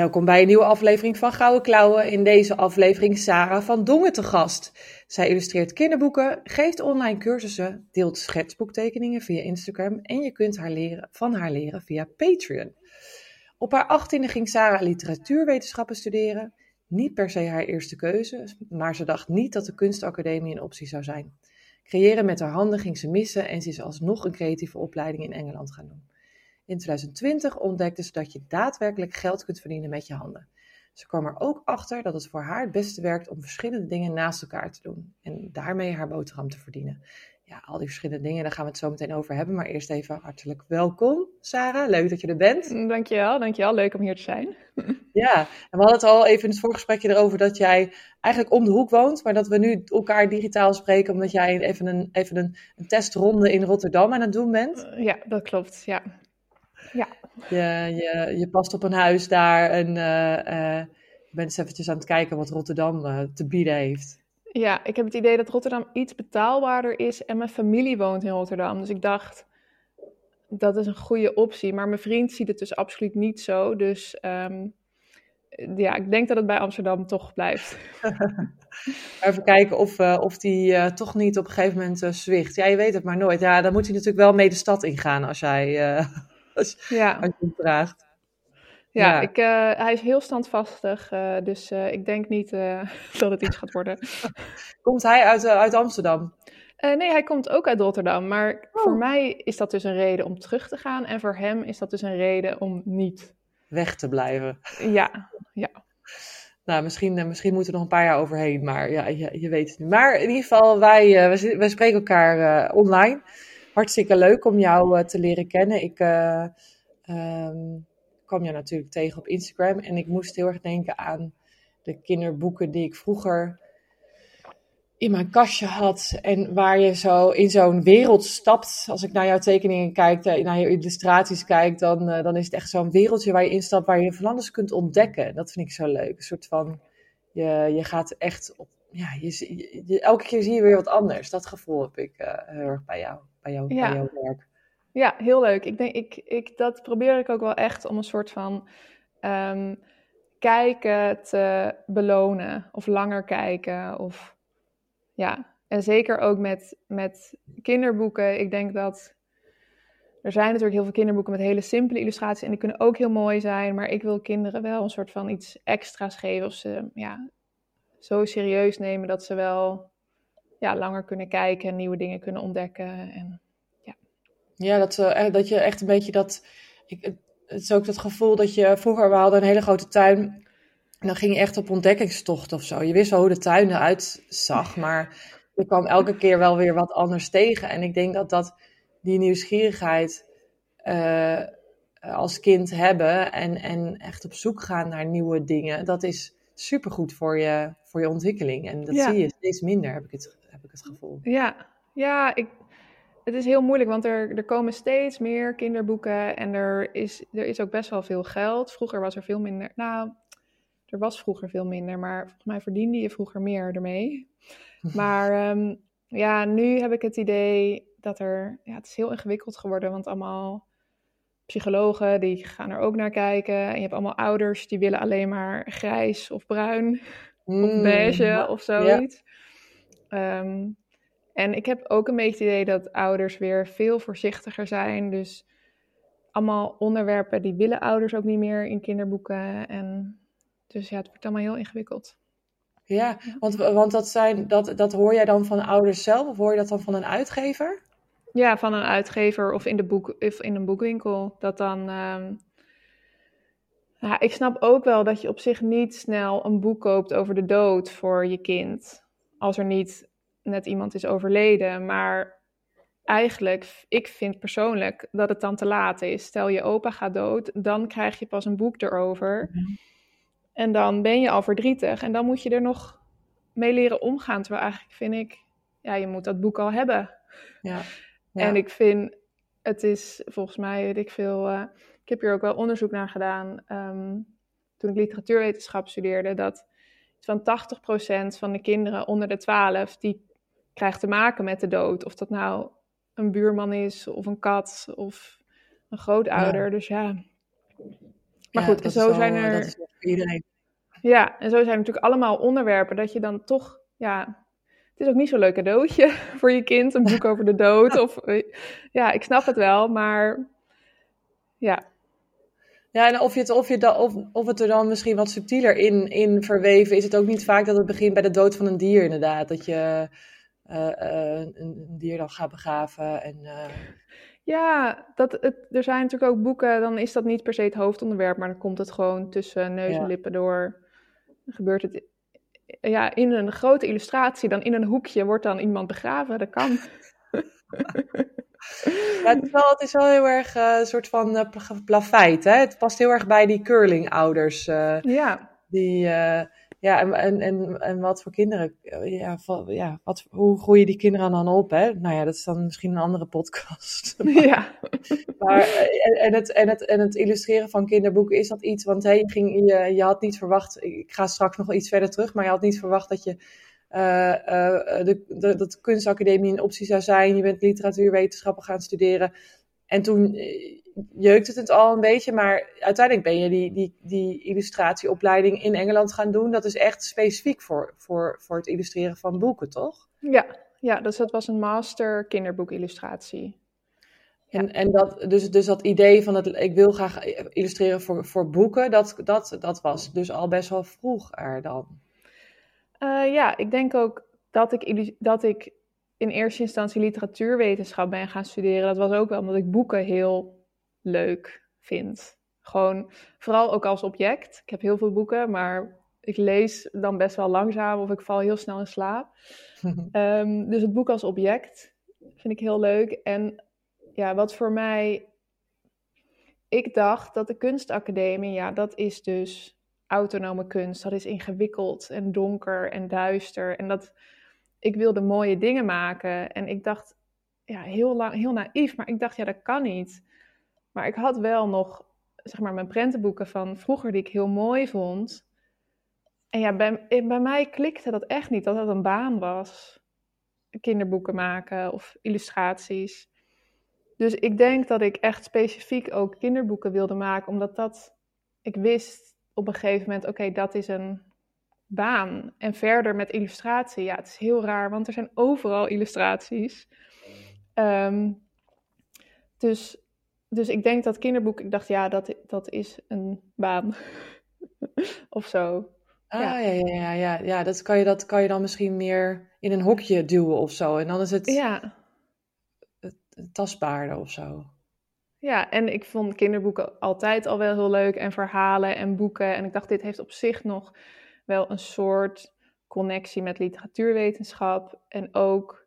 Welkom bij een nieuwe aflevering van Gouden Klauwen. In deze aflevering Sarah van Dongen te gast. Zij illustreert kinderboeken, geeft online cursussen, deelt schetsboektekeningen via Instagram en je kunt haar leren, van haar leren via Patreon. Op haar achttiende ging Sarah literatuurwetenschappen studeren. Niet per se haar eerste keuze, maar ze dacht niet dat de kunstacademie een optie zou zijn. Creëren met haar handen ging ze missen en ze is alsnog een creatieve opleiding in Engeland gaan doen. In 2020 ontdekte ze dat je daadwerkelijk geld kunt verdienen met je handen. Ze kwam er ook achter dat het voor haar het beste werkt om verschillende dingen naast elkaar te doen en daarmee haar boterham te verdienen. Ja, al die verschillende dingen, daar gaan we het zo meteen over hebben. Maar eerst even hartelijk welkom, Sarah. Leuk dat je er bent. Mm, dankjewel, dankjewel. Leuk om hier te zijn. Ja, en we hadden het al even in het voorgesprekje erover dat jij eigenlijk om de hoek woont, maar dat we nu elkaar digitaal spreken omdat jij even een, even een, een testronde in Rotterdam aan het doen bent. Ja, dat klopt, ja. Ja. Je, je, je past op een huis daar en uh, uh, je bent eens eventjes aan het kijken wat Rotterdam uh, te bieden heeft. Ja, ik heb het idee dat Rotterdam iets betaalbaarder is en mijn familie woont in Rotterdam. Dus ik dacht, dat is een goede optie. Maar mijn vriend ziet het dus absoluut niet zo. Dus um, ja, ik denk dat het bij Amsterdam toch blijft. Even kijken of, uh, of die uh, toch niet op een gegeven moment uh, zwicht. Ja, je weet het maar nooit. Ja, dan moet hij natuurlijk wel mee de stad ingaan als jij als, ja. als je hem vraagt. Ja, ja. Ik, uh, hij is heel standvastig, uh, dus uh, ik denk niet dat het iets gaat worden. Komt hij uit, uit Amsterdam? nee, hij komt ook uit Rotterdam. Maar oh. voor mij is dat dus een reden om terug te gaan. En voor hem is dat dus een reden om niet weg te blijven. Ja, ja. Nou, misschien, misschien moeten we er nog een paar jaar overheen, maar ja, je, je weet het niet. Maar in ieder geval, wij, wij, wij spreken elkaar online. Hartstikke leuk om jou te leren kennen. Ik... Um, kwam je natuurlijk tegen op Instagram. En ik moest heel erg denken aan de kinderboeken die ik vroeger in mijn kastje had. En waar je zo in zo'n wereld stapt. Als ik naar jouw tekeningen kijk, naar je illustraties kijk, dan, dan is het echt zo'n wereldje waar je instapt, waar je van alles kunt ontdekken. Dat vind ik zo leuk. Een soort van, je, je gaat echt op, ja, je, je, elke keer zie je weer wat anders. Dat gevoel heb ik uh, heel erg bij jou, bij, jou, ja. bij jouw werk. Ja, heel leuk. Ik denk, ik, ik, dat probeer ik ook wel echt om een soort van um, kijken te belonen. Of langer kijken. Of ja, en zeker ook met, met kinderboeken. Ik denk dat er zijn natuurlijk heel veel kinderboeken met hele simpele illustraties. En die kunnen ook heel mooi zijn. Maar ik wil kinderen wel een soort van iets extra's geven. Of ze ja, zo serieus nemen dat ze wel ja, langer kunnen kijken en nieuwe dingen kunnen ontdekken. En ja, dat, uh, dat je echt een beetje dat. Ik, het is ook dat gevoel dat je vroeger, we hadden een hele grote tuin. En dan ging je echt op ontdekkingstocht of zo. Je wist wel hoe de tuin eruit zag, maar je kwam elke keer wel weer wat anders tegen. En ik denk dat dat die nieuwsgierigheid uh, als kind hebben en, en echt op zoek gaan naar nieuwe dingen, dat is supergoed voor je, voor je ontwikkeling. En dat ja. zie je steeds minder, heb ik het, heb ik het gevoel. Ja, ja ik, het is heel moeilijk, want er, er komen steeds meer kinderboeken en er is, er is ook best wel veel geld. Vroeger was er veel minder. Nou, er was vroeger veel minder, maar volgens mij verdiende je vroeger meer ermee. Maar um, ja, nu heb ik het idee dat er. Ja, het is heel ingewikkeld geworden, want allemaal psychologen die gaan er ook naar kijken. En je hebt allemaal ouders die willen alleen maar grijs of bruin mm, of beige of zoiets. Ja. Um, en ik heb ook een beetje het idee dat ouders weer veel voorzichtiger zijn. Dus allemaal onderwerpen die willen ouders ook niet meer in kinderboeken. En dus ja, het wordt allemaal heel ingewikkeld. Ja, want, want dat, zijn, dat, dat hoor jij dan van ouders zelf of hoor je dat dan van een uitgever? Ja, van een uitgever of in, de boek, of in een boekwinkel. Dat dan. Um, ja, ik snap ook wel dat je op zich niet snel een boek koopt over de dood voor je kind. Als er niet net iemand is overleden. Maar eigenlijk, ik vind persoonlijk dat het dan te laat is. Stel je opa gaat dood, dan krijg je pas een boek erover. Mhm. En dan ben je al verdrietig. En dan moet je er nog mee leren omgaan. Terwijl eigenlijk vind ik, ja, je moet dat boek al hebben. Ja. En ik vind, het is volgens mij, weet ik veel, uh, ik heb hier ook wel onderzoek naar gedaan. ehm, toen ik literatuurwetenschap studeerde, dat van 80% van de kinderen onder de 12, die krijgt te maken met de dood. Of dat nou een buurman is, of een kat, of een grootouder. Ja. Dus ja. Ja, Maar goed, dat zo zijn wel- er. Dat is wel voor iedereen. Ja, en zo zijn er natuurlijk allemaal onderwerpen dat je dan toch, ja, het is ook niet zo'n leuk cadeautje voor je kind, een boek over de dood. Of, eh, ja, ik snap het wel, maar ja, Ja, en of, je het, of, je da, of, of het er dan misschien wat subtieler in, in verweven is het ook niet vaak dat het begint bij de dood van een dier, inderdaad. Dat je eh, eh, een, een dier dan gaat begraven. En, ja dat, het, er zijn natuurlijk ook boeken, dan is dat niet per se het hoofdonderwerp, maar dan komt het gewoon tussen neus en Ja. lippen door. Dan gebeurt het ja, in een grote illustratie, dan in een hoekje wordt dan iemand begraven, dat kan. Ja, het is wel, het is wel heel erg eh, een soort van eh, pla- plafijt, hè? Het past heel erg bij die curlingouders. eh Ja, die, eh, ja, en, en, en, en wat voor kinderen, eh, ja, ja wat, hoe groeien die kinderen dan op, hè? Nou ja, dat is dan misschien een andere podcast. ja. Maar, eh, en, en, het, en, het, en het illustreren van kinderboeken, is dat iets? Want hey, je, ging, je, je had niet verwacht, ik ga straks nog iets verder terug, maar je had niet verwacht dat je eh, de, de, dat de kunstacademie een optie zou zijn. Je bent literatuurwetenschappen gaan studeren. En toen eh, jeukte het het al een beetje, maar uiteindelijk ben je die, die, die illustratieopleiding in Engeland gaan doen. Dat is echt specifiek voor, voor, voor het illustreren van boeken, toch? Ja, ja, dus dat was een master kinderboekillustratie. En, en dat, dus, dus dat idee van het, ik wil graag illustreren voor, voor boeken, dat, dat, dat was dus al best wel vroeg er dan. Eh, ja, ik denk ook dat ik, dat ik in eerste instantie literatuurwetenschap ben gaan studeren. Dat was ook wel omdat ik boeken heel leuk vind. Gewoon, vooral ook als object. Ik heb heel veel boeken, maar ik lees dan best wel langzaam of ik val heel snel in slaap. Ehm, dus het boek als object vind ik heel leuk. En ja, wat voor mij. Ik dacht dat de kunstacademie, ja, dat is dus autonome kunst. Dat is ingewikkeld en donker en duister. En dat ik wilde mooie dingen maken. En ik dacht, ja, heel lang, heel naïef, maar ik dacht, ja, dat kan niet. Maar ik had wel nog, zeg maar, mijn prentenboeken van vroeger die ik heel mooi vond. En ja, bij, bij mij klikte dat echt niet, dat dat een baan was. Kinderboeken maken of illustraties. Dus ik denk dat ik echt specifiek ook kinderboeken wilde maken, omdat dat, ik wist op een gegeven moment, oké, dat is een baan. En verder met illustratie, ja, het is heel raar, want er zijn overal illustraties. Ehm, dus, dus ik denk dat kinderboek, ik dacht, ja, dat, dat is een baan. of zo. Ah, Ja. ja, ja, ja, ja, ja. Dat, kan je, dat kan je dan misschien meer in een hokje duwen of zo. En dan is het, Ja, het, het tastbaarder of zo. ja, en ik vond kinderboeken altijd al wel heel leuk en verhalen en boeken. En ik dacht, dit heeft op zich nog wel een soort connectie met literatuurwetenschap. En ook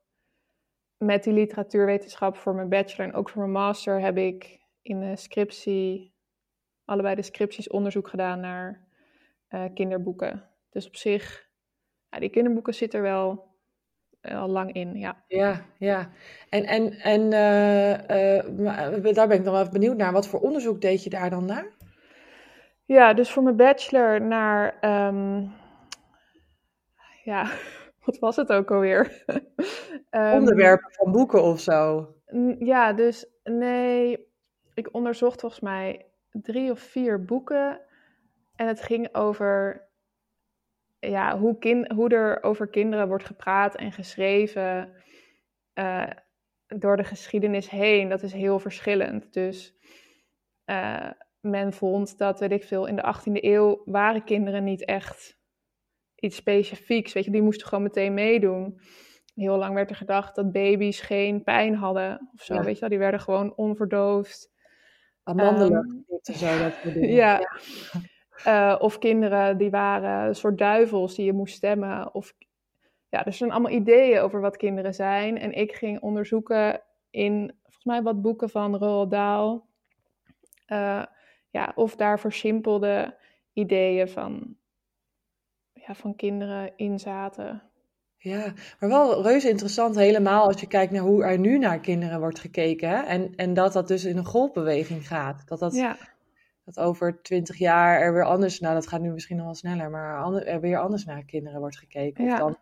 met die literatuurwetenschap voor mijn bachelor en ook voor mijn master heb ik in de scriptie, allebei de scripties onderzoek gedaan naar eh, kinderboeken. Dus op zich, ja, die kinderboeken zitten er wel eh, al lang in, ja. Ja, ja. En, en, en eh, daar ben ik dan wel even benieuwd naar. Wat voor onderzoek deed je daar dan naar? Ja, dus voor mijn bachelor naar, ehm, ja, wat was het ook alweer? Ehm, Onderwerpen van boeken of zo. Ja, dus nee, ik onderzocht volgens mij drie of vier boeken. En het ging over ja, hoe, kin hoe er over kinderen wordt gepraat en geschreven eh, door de geschiedenis heen. Dat is heel verschillend. Dus eh, men vond dat, weet ik veel, in de 18e eeuw waren kinderen niet echt iets specifieks. Weet je, die moesten gewoon meteen meedoen. Heel lang werd er gedacht dat baby's geen pijn hadden of zo. Ja. Weet je wel, die werden gewoon onverdoofd. Amandelen en zo, dat dingen. Ja. Eh, of kinderen die waren een soort duivels die je moest stemmen. Of, ja, er zijn allemaal ideeën over wat kinderen zijn. En ik ging onderzoeken in volgens mij wat boeken van Roald Dahl. Uh, ja, of daar versimpelde ideeën van, ja, van kinderen in zaten. Ja, maar wel reuze interessant helemaal als je kijkt naar hoe er nu naar kinderen wordt gekeken. Hè? En, en dat dat dus in een golfbeweging gaat. Dat, dat, ja. dat over twintig jaar er weer anders, nou dat gaat nu misschien nog wel sneller, maar er weer anders naar kinderen wordt gekeken. Of dan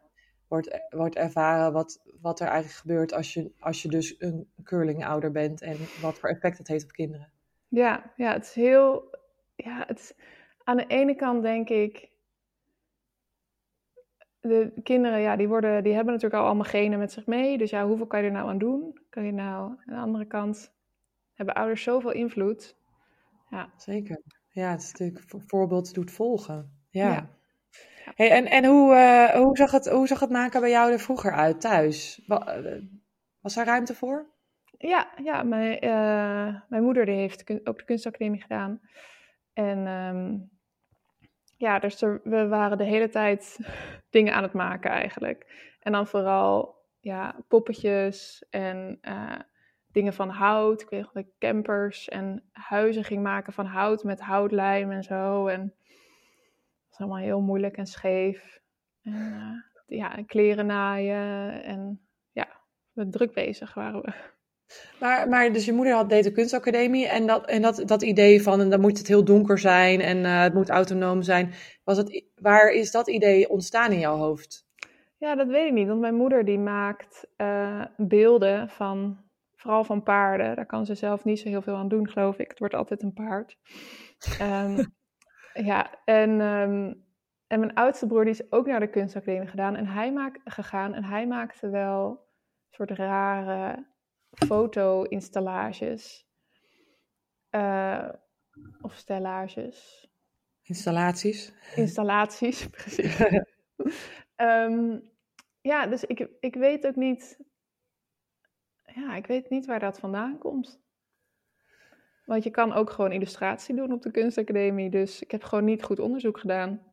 wordt, wordt ervaren wat, wat er eigenlijk gebeurt als je, als je dus een curlingouder bent en wat voor effect het heeft op kinderen. Ja, ja het is heel, ja, het is, aan de ene kant denk ik, de kinderen, ja, die, worden, die hebben natuurlijk al allemaal genen met zich mee. Dus ja, hoeveel kan je er nou aan doen? Kan je nou, aan de andere kant, hebben ouders zoveel invloed. Ja. Zeker. Ja, het is natuurlijk voorbeeld doet volgen. Ja. Hey, en en hoe, uh, hoe, zag het, hoe zag het maken bij jou er vroeger uit thuis? Eh, was daar ruimte voor? Ja, ja mijn, uh, mijn moeder die heeft ook de kunstacademie gedaan. En um, ja, dus we waren de hele tijd dingen aan het maken eigenlijk. En dan vooral ja, poppetjes en uh, dingen van hout. Ik weet campers en huizen ging maken van hout met houtlijm en zo. En dat was allemaal heel moeilijk en scheef. En uh, ja, kleren naaien en ja, we druk bezig waren we. Maar, maar dus je moeder had, deed de kunstacademie en, dat, en dat, dat idee van en dan moet het heel donker zijn en uh, het moet autonoom zijn. Was het, waar is dat idee ontstaan in jouw hoofd? Ja, dat weet ik niet. Want mijn moeder die maakt uh, beelden van, vooral van paarden. Daar kan ze zelf niet zo heel veel aan doen, geloof ik. Het wordt altijd een paard. um, ja, en, um, en mijn oudste broer die is ook naar de kunstacademie gedaan en hij maak, gegaan. En hij maakte wel een soort rare foto-installages. Uh, of stellages. Installaties. Installaties, precies. um, ja, dus ik, ik weet ook niet. Ja, ik weet niet waar dat vandaan komt. Want je kan ook gewoon illustratie doen op de kunstacademie. Dus ik heb gewoon niet goed onderzoek gedaan.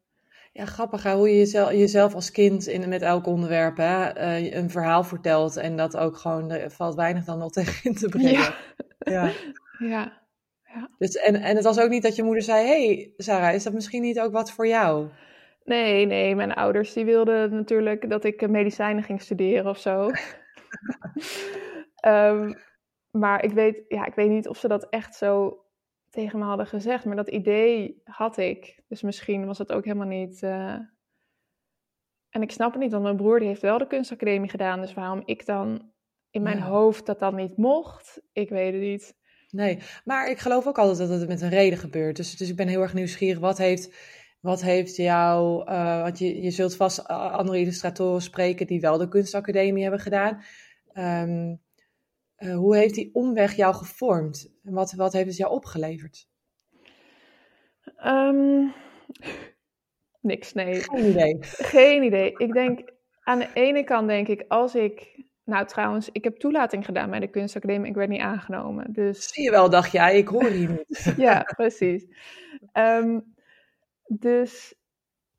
Ja, grappig hè? hoe je jezelf, jezelf als kind in, met elk onderwerp hè, uh, een verhaal vertelt. En dat ook gewoon, er valt weinig dan nog tegen in te brengen. Ja. ja. ja. Dus, en, en het was ook niet dat je moeder zei, hey Sarah, is dat misschien niet ook wat voor jou? Nee, nee, mijn ouders die wilden natuurlijk dat ik medicijnen ging studeren of zo. um, maar ik weet, ja, ik weet niet of ze dat echt zo tegen me hadden gezegd. Maar dat idee had ik. Dus misschien was het ook helemaal niet. Uh... En ik snap het niet, want mijn broer die heeft wel de kunstacademie gedaan. Dus waarom ik dan in mijn hoofd dat dan niet mocht, ik weet het niet. Nee, maar ik geloof ook altijd dat het met een reden gebeurt. Dus, dus ik ben heel erg nieuwsgierig. Wat heeft, wat heeft jou. Uh, want je, je zult vast andere illustratoren spreken die wel de kunstacademie hebben gedaan. Um, uh, hoe heeft die omweg jou gevormd? En wat, wat heeft het jou opgeleverd? Um, niks, nee. Geen idee. Geen idee. Ik denk, aan de ene kant denk ik, als ik... Nou trouwens, ik heb toelating gedaan bij de kunstacademie. Ik werd niet aangenomen. Dus... Zie je wel, dacht jij, ik hoor hier niet. ja, precies. Um, dus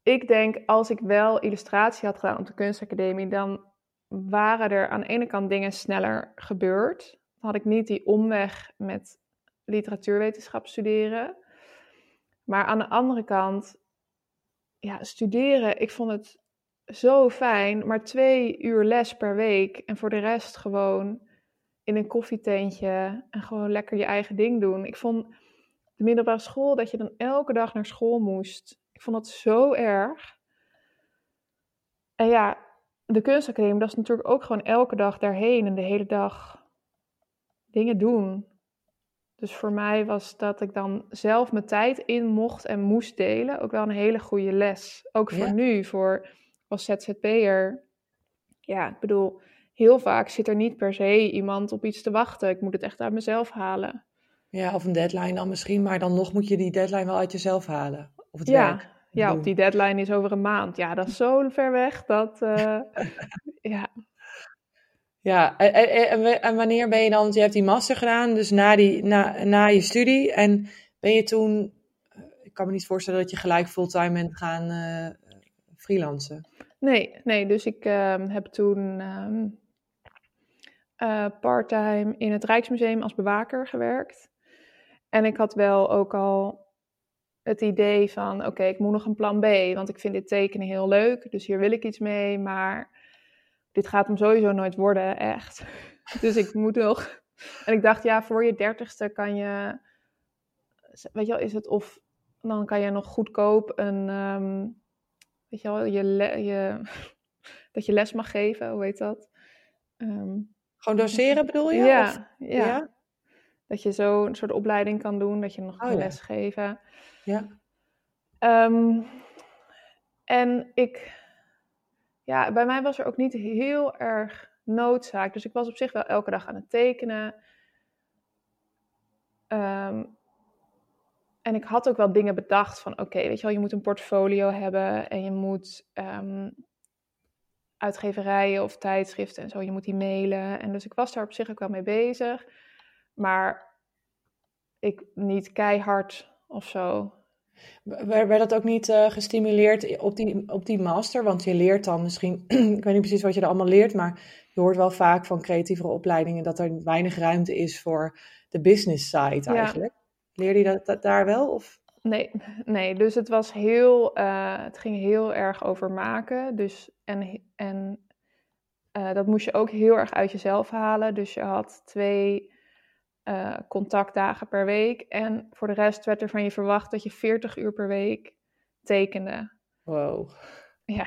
ik denk, als ik wel illustratie had gedaan op de kunstacademie, dan waren er aan de ene kant dingen sneller gebeurd. Dan had ik niet die omweg met literatuurwetenschap studeren. Maar aan de andere kant, ja, studeren, ik vond het zo fijn. Maar twee uur les per week en voor de rest gewoon in een koffietentje en gewoon lekker je eigen ding doen. Ik vond de middelbare school dat je dan elke dag naar school moest. Ik vond dat zo erg. En ja, de kunstacademie, dat is natuurlijk ook gewoon elke dag daarheen en de hele dag dingen doen. Dus voor mij was dat ik dan zelf mijn tijd in mocht en moest delen ook wel een hele goede les. Ook voor nu, voor als ZZP'er. Ja, ik bedoel, heel vaak zit er niet per se iemand op iets te wachten. Ik moet het echt uit mezelf halen. Ja, of een deadline dan misschien, maar dan nog moet je die deadline wel uit jezelf halen. Of het ja, werk ja, op die deadline is over een maand. Ja, dat is zo ver weg dat, uh, ja. Ja, en, en, wanneer ben je dan, want je hebt die master gedaan, dus na, die, na, na je studie. En ben je toen, eh, ik kan me niet voorstellen dat je gelijk fulltime bent gaan uh, freelancen. Nee, nee, dus ik uh, heb toen um, uh, parttime in het Rijksmuseum als bewaker gewerkt. En ik had wel ook al het idee van, oké, ik moet nog een plan B, want ik vind dit tekenen heel leuk, dus hier wil ik iets mee, maar dit gaat hem sowieso nooit worden, echt. Dus ik moet nog. En ik dacht, ja, voor je dertigste kan je, weet je wel, is het of dan kan je nog goedkoop een, ehm, weet je wel, je, je dat je les mag geven, hoe heet dat? Ehm, Gewoon doseren bedoel je? Ja, of, ja. ja. Dat je zo een soort opleiding kan doen, dat je nog oh, les geven. Ja. Um, en ik, ja, bij mij was er ook niet heel erg noodzaak. Dus ik was op zich wel elke dag aan het tekenen. Um, en ik had ook wel dingen bedacht van, oké, weet je wel, je moet een portfolio hebben en je moet um, uitgeverijen of tijdschriften en zo, je moet die mailen. En dus ik was daar op zich ook wel mee bezig, maar ik niet keihard of zo. Werd dat ook niet uh, gestimuleerd op die, op die master? Want je leert dan misschien, ik weet niet precies wat je er allemaal leert, maar je hoort wel vaak van creatievere opleidingen dat er weinig ruimte is voor de business side eigenlijk. Leerde je dat, daar wel? Of? Nee, nee, dus het was heel, uh, het ging heel erg over maken. Dus, en en uh, dat moest je ook heel erg uit jezelf halen. Dus je had twee uh, contactdagen per week. En voor de rest werd er van je verwacht dat je 40 uur per week tekende. Wow. Ja.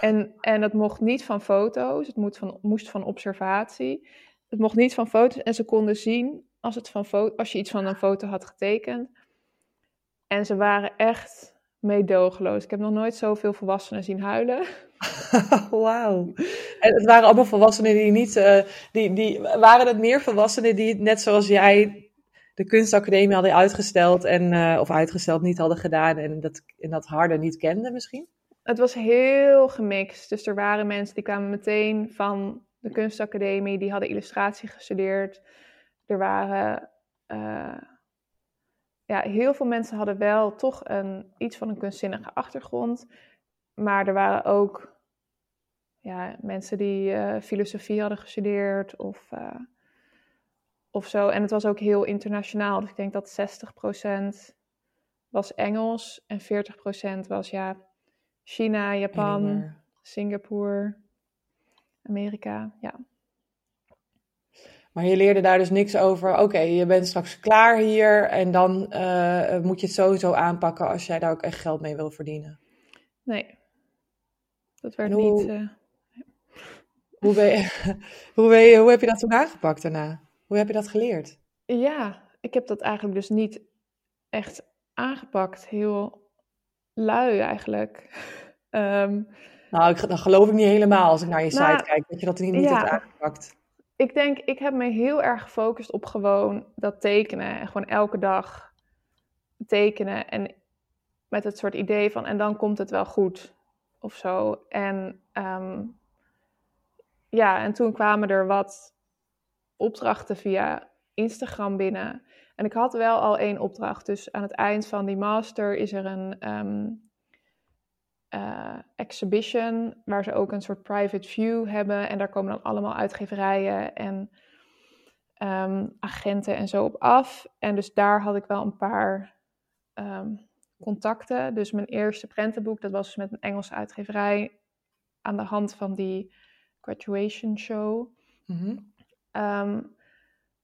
en, en het mocht niet van foto's, het moest van, moest van observatie. Het mocht niet van foto's en ze konden zien als, het van als je iets van een foto had getekend. En ze waren echt meedogenloos. Ik heb nog nooit zoveel volwassenen zien huilen. Wauw. En het waren allemaal volwassenen die niet. Uh, die, die, waren het meer volwassenen die, net zoals jij, de kunstacademie hadden uitgesteld. En, uh, of uitgesteld niet hadden gedaan. En dat, en dat harde niet kenden misschien? Het was heel gemixt. Dus er waren mensen die kwamen meteen van de kunstacademie. Die hadden illustratie gestudeerd. Er waren. Uh, ja, heel veel mensen hadden wel toch een, iets van een kunstzinnige achtergrond. Maar er waren ook ja, mensen die uh, filosofie hadden gestudeerd of, uh, of zo. En het was ook heel internationaal. Dus ik denk dat 60% was Engels en 40% was ja, China, Japan, Singapore, Amerika. Ja. Maar je leerde daar dus niks over. Oké, je bent straks klaar hier en dan uh, moet je het sowieso aanpakken als jij daar ook echt geld mee wil verdienen. Nee, dat werd hoe, niet. Uh... Hoe, ben je, hoe, ben je, hoe heb je dat toen aangepakt daarna? Hoe heb je dat geleerd? Ja, ik heb dat eigenlijk dus niet echt aangepakt. Heel lui eigenlijk. um, nou, ik, dat geloof ik niet helemaal als ik naar je nou, site kijk, dat je dat niet, niet ja, hebt aangepakt ik denk, ik heb me heel erg gefocust op gewoon dat tekenen. En gewoon elke dag tekenen. En met het soort idee van, en dan komt het wel goed. Of zo. En um, ja, en toen kwamen er wat opdrachten via Instagram binnen. En ik had wel al één opdracht. Dus aan het eind van die master is er een um, uh, exhibition, waar ze ook een soort private view hebben. En daar komen dan allemaal uitgeverijen en um, agenten en zo op af. En dus daar had ik wel een paar contacten. Dus mijn eerste prentenboek, dat was met een Engelse uitgeverij aan de hand van die graduation show. Mm -hmm.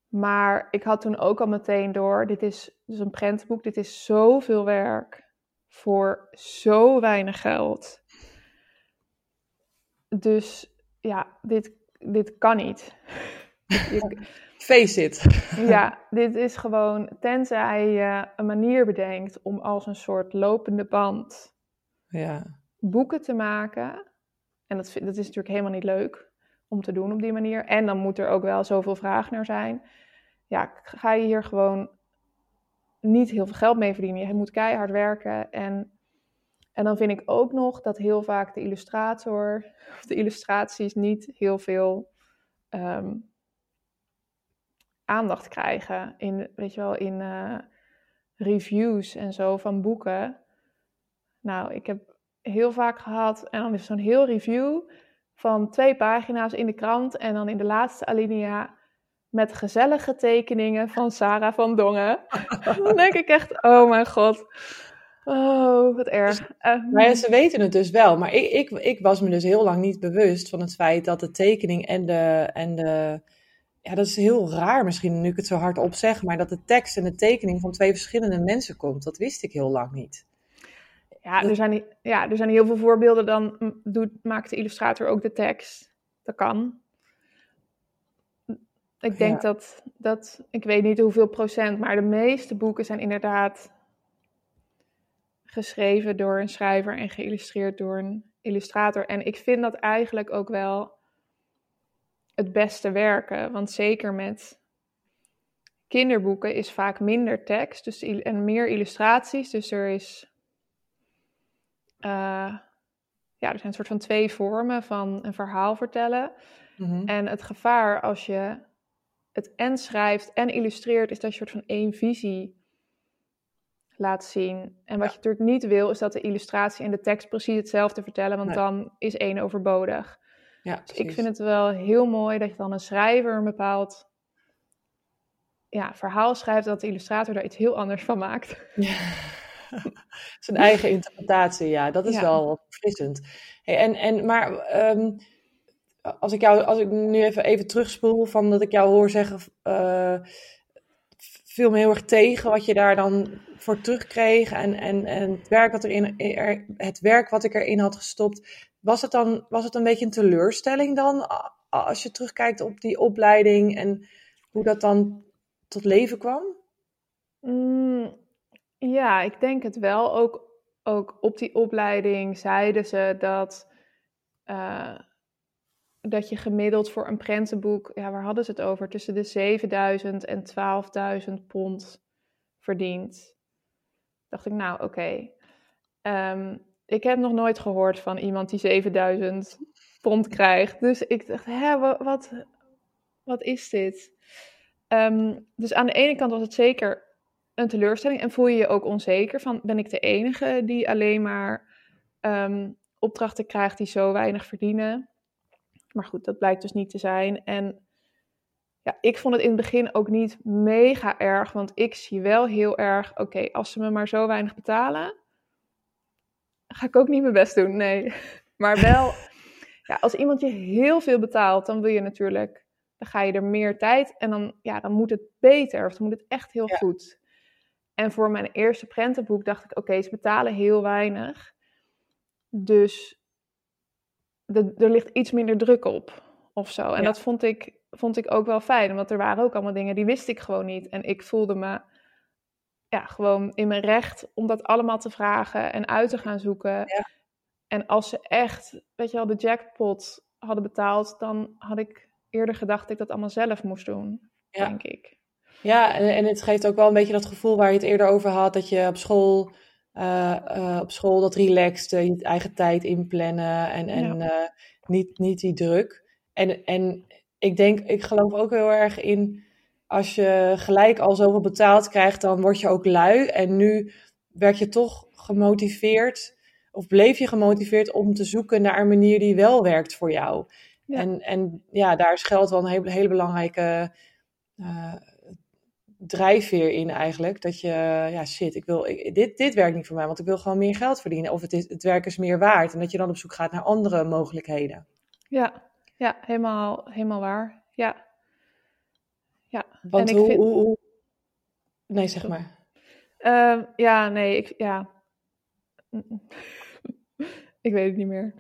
maar ik had toen ook al meteen door, dit is dus een prentenboek, dit is zoveel werk voor zo weinig geld. Dus ja, dit, dit kan niet. Face it. ja, dit is gewoon, tenzij je een manier bedenkt om als een soort lopende band ja. boeken te maken. En dat, dat is natuurlijk helemaal niet leuk om te doen op die manier. En dan moet er ook wel zoveel vraag naar zijn. Ja, ga je hier gewoon niet heel veel geld mee verdienen. Je moet keihard werken. En, en dan vind ik ook nog dat heel vaak de illustrator of de illustraties niet heel veel ehm, aandacht krijgen. In, weet je wel, in uh, reviews en zo van boeken. Nou, ik heb heel vaak gehad, en dan is zo'n heel review van twee pagina's in de krant en dan in de laatste alinea met gezellige tekeningen van Sarah van Dongen. dan denk ik echt, oh mijn god. Oh, wat erg. Uh, maar ja, ze weten het dus wel. Maar ik, ik, ik was me dus heel lang niet bewust van het feit dat de tekening en de, en de. Ja, dat is heel raar misschien nu ik het zo hard op zeg. Maar dat de tekst en de tekening van twee verschillende mensen komt. Dat wist ik heel lang niet. Ja, er zijn, ja, er zijn heel veel voorbeelden. Dan doet, maakt de illustrator ook de tekst. Dat kan. Ik denk dat, dat, ik weet niet hoeveel procent, maar de meeste boeken zijn inderdaad geschreven door een schrijver en geïllustreerd door een illustrator. En ik vind dat eigenlijk ook wel het beste werken. Want zeker met kinderboeken is vaak minder tekst dus, en meer illustraties. Dus er is. Uh, ja, er zijn een soort van twee vormen van een verhaal vertellen. Mhm. En het gevaar als je het en schrijft en illustreert, is dat je een soort van één visie laat zien. En wat je natuurlijk niet wil, is dat de illustratie en de tekst precies hetzelfde vertellen, want dan is één overbodig. Ja, dus ik vind het wel heel mooi dat je dan een schrijver een bepaald ja, verhaal schrijft, dat de illustrator daar iets heel anders van maakt. Ja. Zijn eigen interpretatie, ja, dat is wel verfrissend. Hey, en, en, maar ehm, als ik jou, als ik nu even, even terugspoel van dat ik jou hoor zeggen, uh, viel me heel erg tegen wat je daar dan voor terugkreeg en, en, en het, werk wat erin, er, het werk wat ik erin had gestopt. Was het dan was het een beetje een teleurstelling dan als je terugkijkt op die opleiding en hoe dat dan tot leven kwam? Mm, ja, ik denk het wel. Ook, ook op die opleiding zeiden ze dat. Uh, dat je gemiddeld voor een prentenboek, ja, waar hadden ze het over? Tussen de 7000 en 12.000 pond verdient. Dacht ik, nou oké. Ehm, ik heb nog nooit gehoord van iemand die 7000 pond krijgt. Dus ik dacht, hè, wat, wat, is dit? Ehm, dus aan de ene kant was het zeker een teleurstelling en voel je je ook onzeker van, ben ik de enige die alleen maar ehm, opdrachten krijgt die zo weinig verdienen? Maar goed, dat blijkt dus niet te zijn. En ja, ik vond het in het begin ook niet mega erg, want ik zie wel heel erg, oké, als ze me maar zo weinig betalen, ga ik ook niet mijn best doen, nee. Maar wel, ja, als iemand je heel veel betaalt, dan wil je natuurlijk, dan ga je er meer tijd en dan, ja, dan moet het beter, of dan moet het echt heel goed. En voor mijn eerste prentenboek dacht ik, oké, ze betalen heel weinig. Dus er ligt iets minder druk op of zo. En dat vond ik, vond ik ook wel fijn, want er waren ook allemaal dingen die wist ik gewoon niet. En ik voelde me ja, gewoon in mijn recht om dat allemaal te vragen en uit te gaan zoeken. Ja. En als ze echt, weet je wel, de jackpot hadden betaald, dan had ik eerder gedacht dat ik dat allemaal zelf moest doen, denk ik. Ja, en, en het geeft ook wel een beetje dat gevoel waar je het eerder over had, dat je op school uh, uh, op school dat relaxed, uh, je eigen tijd inplannen en, en ja. niet, niet die druk. En, en ik denk, ik geloof ook heel erg in, als je gelijk al zoveel betaald krijgt, dan word je ook lui. En nu werd je toch gemotiveerd, of bleef je gemotiveerd om te zoeken naar een manier die wel werkt voor jou. Ja. En, en ja, daar is geld wel een hele, hele belangrijke drijfveer in eigenlijk. Dat je, ja shit, ik wil, ik, dit, dit werkt niet voor mij, want ik wil gewoon meer geld verdienen. Of het, is, het werk is meer waard. En dat je dan op zoek gaat naar andere mogelijkheden. Ja, ja helemaal, helemaal waar. Ja. Ja. Want en hoe, ik vind... hoe, Nee, zeg maar. Uh, ja, nee, ik, ja. ik weet het niet meer.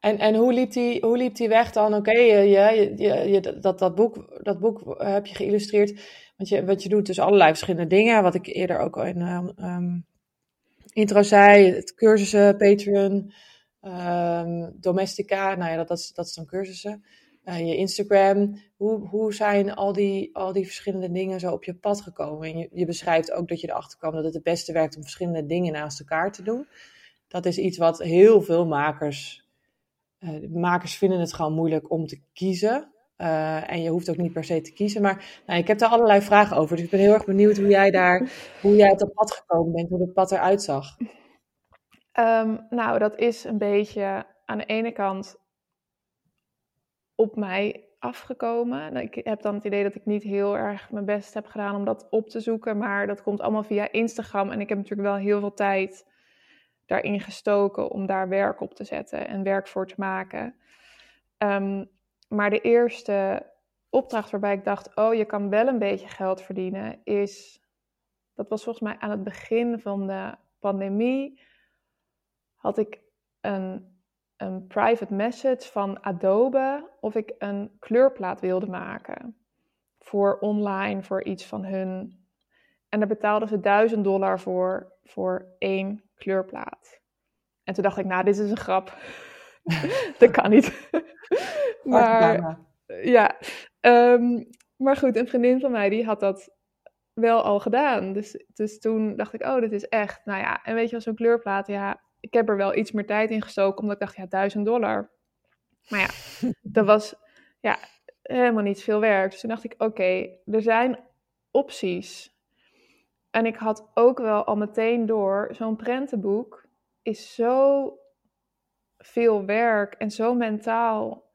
En, en hoe, liep die, hoe liep die weg dan? Oké, je, je, je, je, dat, dat, boek, dat boek heb je geïllustreerd. Want je, wat je doet dus allerlei verschillende dingen. Wat ik eerder ook in um, intro zei. Het cursussen, Patreon, um, Domestica. Nou ja, dat, dat, is, dat is dan cursussen. Uh, je Instagram. Hoe, hoe zijn al die, al die verschillende dingen zo op je pad gekomen? En je, je beschrijft ook dat je erachter kwam dat het het beste werkt om verschillende dingen naast elkaar te doen. Dat is iets wat heel veel makers uh, makers vinden het gewoon moeilijk om te kiezen. Uh, en je hoeft ook niet per se te kiezen. Maar nou, ik heb daar allerlei vragen over. Dus ik ben heel erg benieuwd hoe jij daar, hoe jij op dat pad gekomen bent, hoe dat pad eruit zag. Um, nou, dat is een beetje aan de ene kant op mij afgekomen. Nou, ik heb dan het idee dat ik niet heel erg mijn best heb gedaan om dat op te zoeken, maar dat komt allemaal via Instagram. En ik heb natuurlijk wel heel veel tijd daarin gestoken om daar werk op te zetten en werk voor te maken. Ehm, maar de eerste opdracht waarbij ik dacht, oh, je kan wel een beetje geld verdienen, is, dat was volgens mij aan het begin van de pandemie, had ik een een private message van Adobe of ik een kleurplaat wilde maken. Voor online, voor iets van hun. En daar betaalden ze 1000 dollar voor, voor één kleurplaat. En toen dacht ik, nou, dit is een grap. dat kan niet. maar, ja, um, maar goed, een vriendin van mij die had dat wel al gedaan. Dus, dus toen dacht ik, oh, dit is echt. Nou ja, en weet je wel, zo'n kleurplaat, ja, ik heb er wel iets meer tijd in gestoken, omdat ik dacht, ja, 1000 dollar. Maar ja, dat was ja, helemaal niet veel werk. Dus toen dacht ik, oké, er zijn opties. En ik had ook wel al meteen door, zo'n prentenboek is zo veel werk en zo mentaal.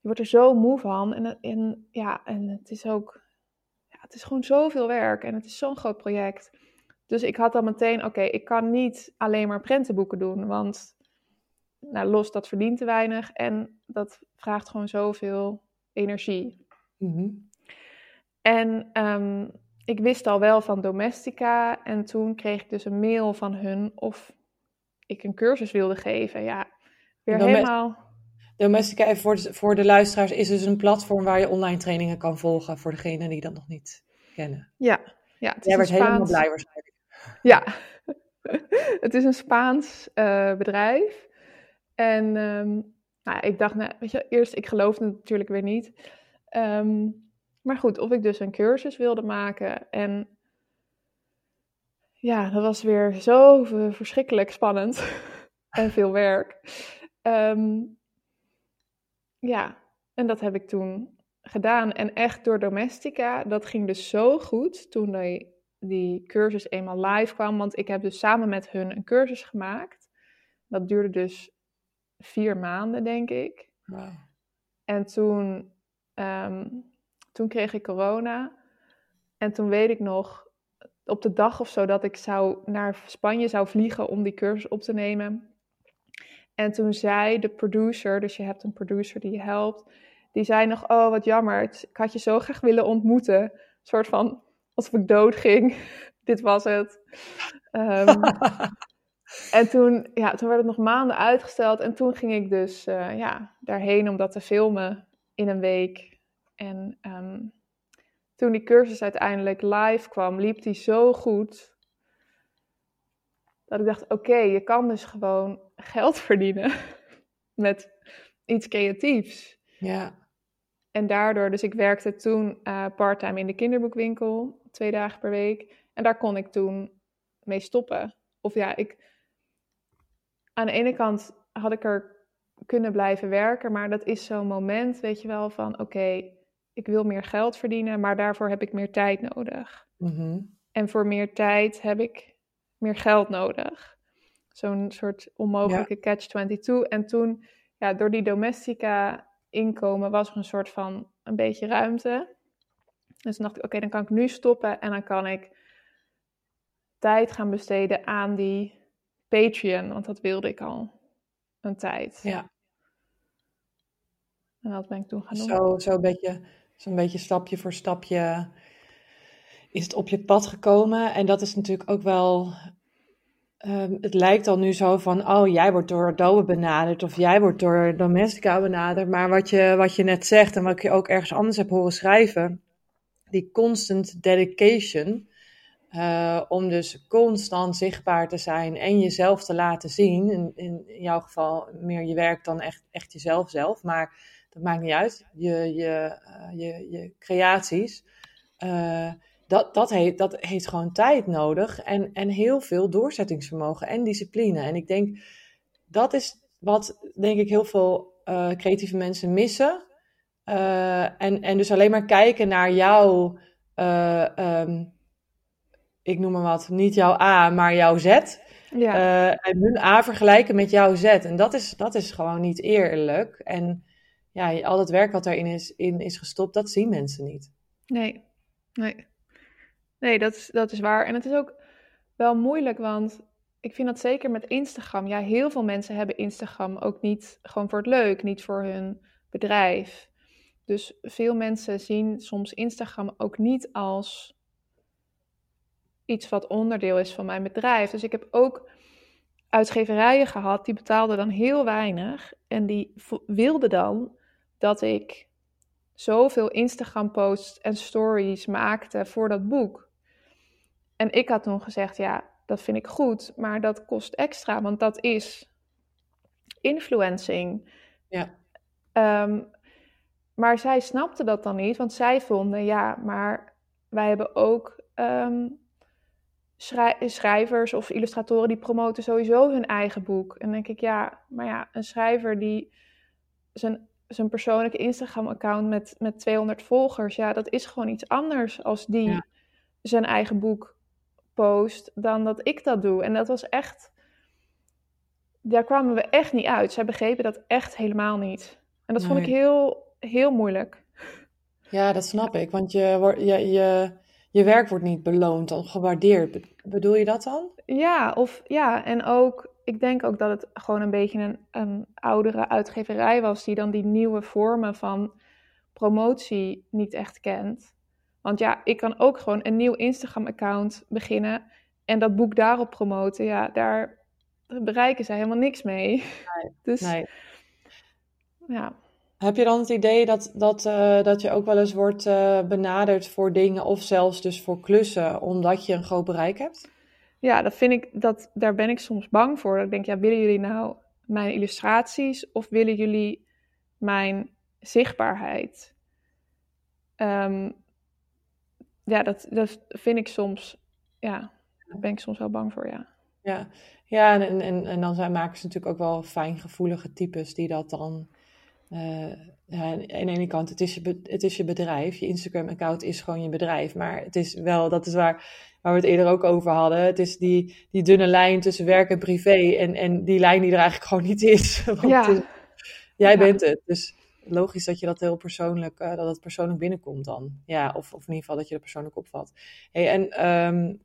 Je wordt er zo moe van. En, en ja, en het is ook, ja, het is gewoon zoveel werk en het is zo'n groot project. Dus ik had dan meteen, oké, ik kan niet alleen maar prentenboeken doen, want nou, los, dat verdient te weinig en dat vraagt gewoon zoveel energie. Mhm. En ehm, ik wist al wel van Domestica en toen kreeg ik dus een mail van hun of ik een cursus wilde geven. Ja, weer helemaal... Domestica, even voor de, voor de luisteraars, is dus een platform waar je online trainingen kan volgen voor degenen die dat nog niet kennen. Ja, ja het is Jij werd helemaal blij waarschijnlijk. Ja, het is een Spaans uh, bedrijf. En um, nou, ik dacht, nou, weet je, eerst, ik geloofde het natuurlijk weer niet. Um, maar goed, of ik dus een cursus wilde maken. En ja, dat was weer zo verschrikkelijk spannend en veel werk. Um, ja, en dat heb ik toen gedaan. En echt door Domestica, dat ging dus zo goed toen die die cursus eenmaal live kwam. Want ik heb dus samen met hun een cursus gemaakt. Dat duurde dus vier maanden, denk ik. Wow. En toen, ehm, toen kreeg ik corona. En toen weet ik nog, op de dag of zo, dat ik zou naar Spanje zou vliegen om die cursus op te nemen. En toen zei de producer, dus je hebt een producer die je helpt, die zei nog, oh wat jammer, ik had je zo graag willen ontmoeten. Een soort van, alsof ik dood ging. Dit was het. Ehm, en toen, ja, toen werd het nog maanden uitgesteld. En toen ging ik dus uh, ja, daarheen om dat te filmen in een week. En ehm, toen die cursus uiteindelijk live kwam, liep die zo goed. Dat ik dacht, oké, je kan dus gewoon geld verdienen met iets creatiefs. Ja. En daardoor, dus ik werkte toen uh, parttime in de kinderboekwinkel, twee dagen per week. En daar kon ik toen mee stoppen. Of ja, ik. Aan de ene kant had ik er kunnen blijven werken, maar dat is zo'n moment, weet je wel, van oké, ik wil meer geld verdienen, maar daarvoor heb ik meer tijd nodig. Mhm. En voor meer tijd heb ik meer geld nodig. Zo'n soort onmogelijke catch-22. En toen, ja, door die domestica inkomen was er een soort van een beetje ruimte. Dus dan dacht ik, oké, dan kan ik nu stoppen en dan kan ik tijd gaan besteden aan die Patreon, want dat wilde ik al een tijd. Ja. En dat ben ik toen gaan doen. Zo, zo een beetje, zo'n beetje stapje voor stapje is het op je pad gekomen. En dat is natuurlijk ook wel Ehm, het lijkt al nu zo van, oh, jij wordt door Adobe benaderd of jij wordt door Domestica benaderd. Maar wat je, wat je net zegt en wat ik je ook ergens anders heb horen schrijven, die constant dedication, uh, om dus constant zichtbaar te zijn en jezelf te laten zien. In, in, jouw geval meer je werk dan echt, echt jezelf zelf, maar dat maakt niet uit. Je, je, uh, je, je creaties. Uh, dat, dat, heeft, dat heeft gewoon tijd nodig en, en heel veel doorzettingsvermogen en discipline. En ik denk, dat is wat denk ik heel veel creatieve mensen missen. Uh, en, en dus alleen maar kijken naar jouw, uh, um, ik noem maar wat, niet jouw A, maar jouw Z. Ja. en hun A vergelijken met jouw Z. En dat is, dat is gewoon niet eerlijk. En ja, al het werk wat daarin is, in is gestopt, dat zien mensen niet. Nee, nee. Nee, dat is, dat is waar. En het is ook wel moeilijk, want ik vind dat zeker met Instagram. Ja, heel veel mensen hebben Instagram ook niet gewoon voor het leuk, niet voor hun bedrijf. Dus veel mensen zien soms Instagram ook niet als iets wat onderdeel is van mijn bedrijf. Dus ik heb ook uitgeverijen gehad, die betaalden dan heel weinig. En die wilden dan dat ik zoveel Instagram-posts en stories maakte voor dat boek. En ik had toen gezegd, ja, dat vind ik goed, maar dat kost extra, want dat is influencing. Ja. Ehm, maar zij snapten dat dan niet, want zij vonden, ja, maar wij hebben ook ehm, schrijvers of illustratoren die promoten sowieso hun eigen boek. En dan denk ik, ja, maar ja, een schrijver die zijn, zijn persoonlijke Instagram-account met, met 200 volgers, ja, dat is gewoon iets anders als die zijn eigen boek post dan dat ik dat doe. En dat was echt, daar kwamen we echt niet uit. Zij begrepen dat echt helemaal niet. En dat vond ik heel, heel moeilijk. Ja, dat snap ik, want je, je, je, je werk wordt niet beloond of gewaardeerd. Bedoel je dat dan? Ja, of ja, en ook, ik denk ook dat het gewoon een beetje een, een oudere uitgeverij was die dan die nieuwe vormen van promotie niet echt kent. Want ja, ik kan ook gewoon een nieuw Instagram-account beginnen en dat boek daarop promoten. Ja, daar bereiken zij helemaal niks mee. Nee, dus nee. ja. Heb je dan het idee dat, dat, uh, dat je ook wel eens wordt uh, benaderd voor dingen of zelfs dus voor klussen, omdat je een groot bereik hebt? Ja, dat vind ik, dat, daar ben ik soms bang voor. Dat ik denk, ja, willen jullie nou mijn illustraties of willen jullie mijn zichtbaarheid? Um, ja, dat, dat vind ik soms, ja, daar ben ik soms wel bang voor, ja. Ja, ja en, en, en dan zijn makers natuurlijk ook wel fijngevoelige types die dat dan uh, ja, aan de ene kant, het is, je, het is je bedrijf. Je Instagram-account is gewoon je bedrijf. Maar het is wel, dat is waar, waar we het eerder ook over hadden. Het is die, die dunne lijn tussen werk en privé. En, en die lijn die er eigenlijk gewoon niet is. Want ja. jij bent het. Dus logisch dat je dat heel persoonlijk, uh, dat het persoonlijk binnenkomt dan. Ja, of, of in ieder geval dat je dat persoonlijk opvat. Hey, en um,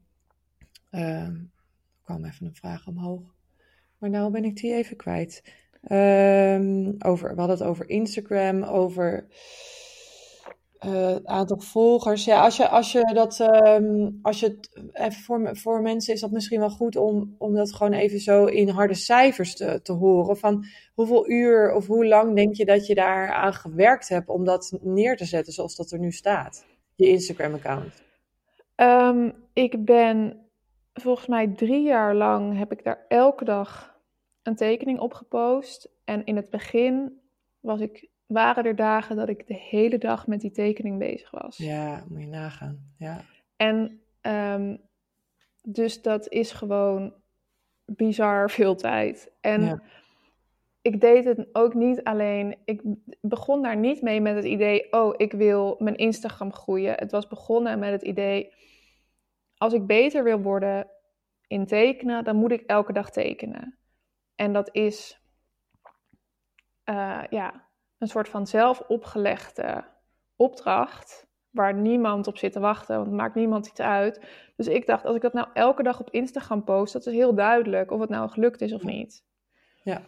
um, kwam even een vraag omhoog. Maar nou ben ik die even kwijt. Um, over, we hadden het over Instagram, over uh, aantal volgers. Ja, als je, als je dat, um, als je het, even voor, voor mensen is dat misschien wel goed om, om dat gewoon even zo in harde cijfers te, te horen. Van hoeveel uur of hoe lang denk je dat je daar aan gewerkt hebt om dat neer te zetten zoals dat er nu staat? Je Instagram-account. Um, ik ben volgens mij drie jaar lang heb ik daar elke dag een tekening opgepost. En in het begin was ik, waren er dagen dat ik de hele dag met die tekening bezig was. Ja, moet je nagaan. Ja. En um, dus dat is gewoon bizar veel tijd. En ja. ik deed het ook niet alleen. Ik begon daar niet mee met het idee: oh, ik wil mijn Instagram groeien. Het was begonnen met het idee: als ik beter wil worden in tekenen, dan moet ik elke dag tekenen. En dat is uh, ja, een soort van zelf opgelegde opdracht. Waar niemand op zit te wachten, want het maakt niemand iets uit. Dus ik dacht, als ik dat nou elke dag op Instagram post, dat is heel duidelijk of het nou gelukt is of niet. Ja.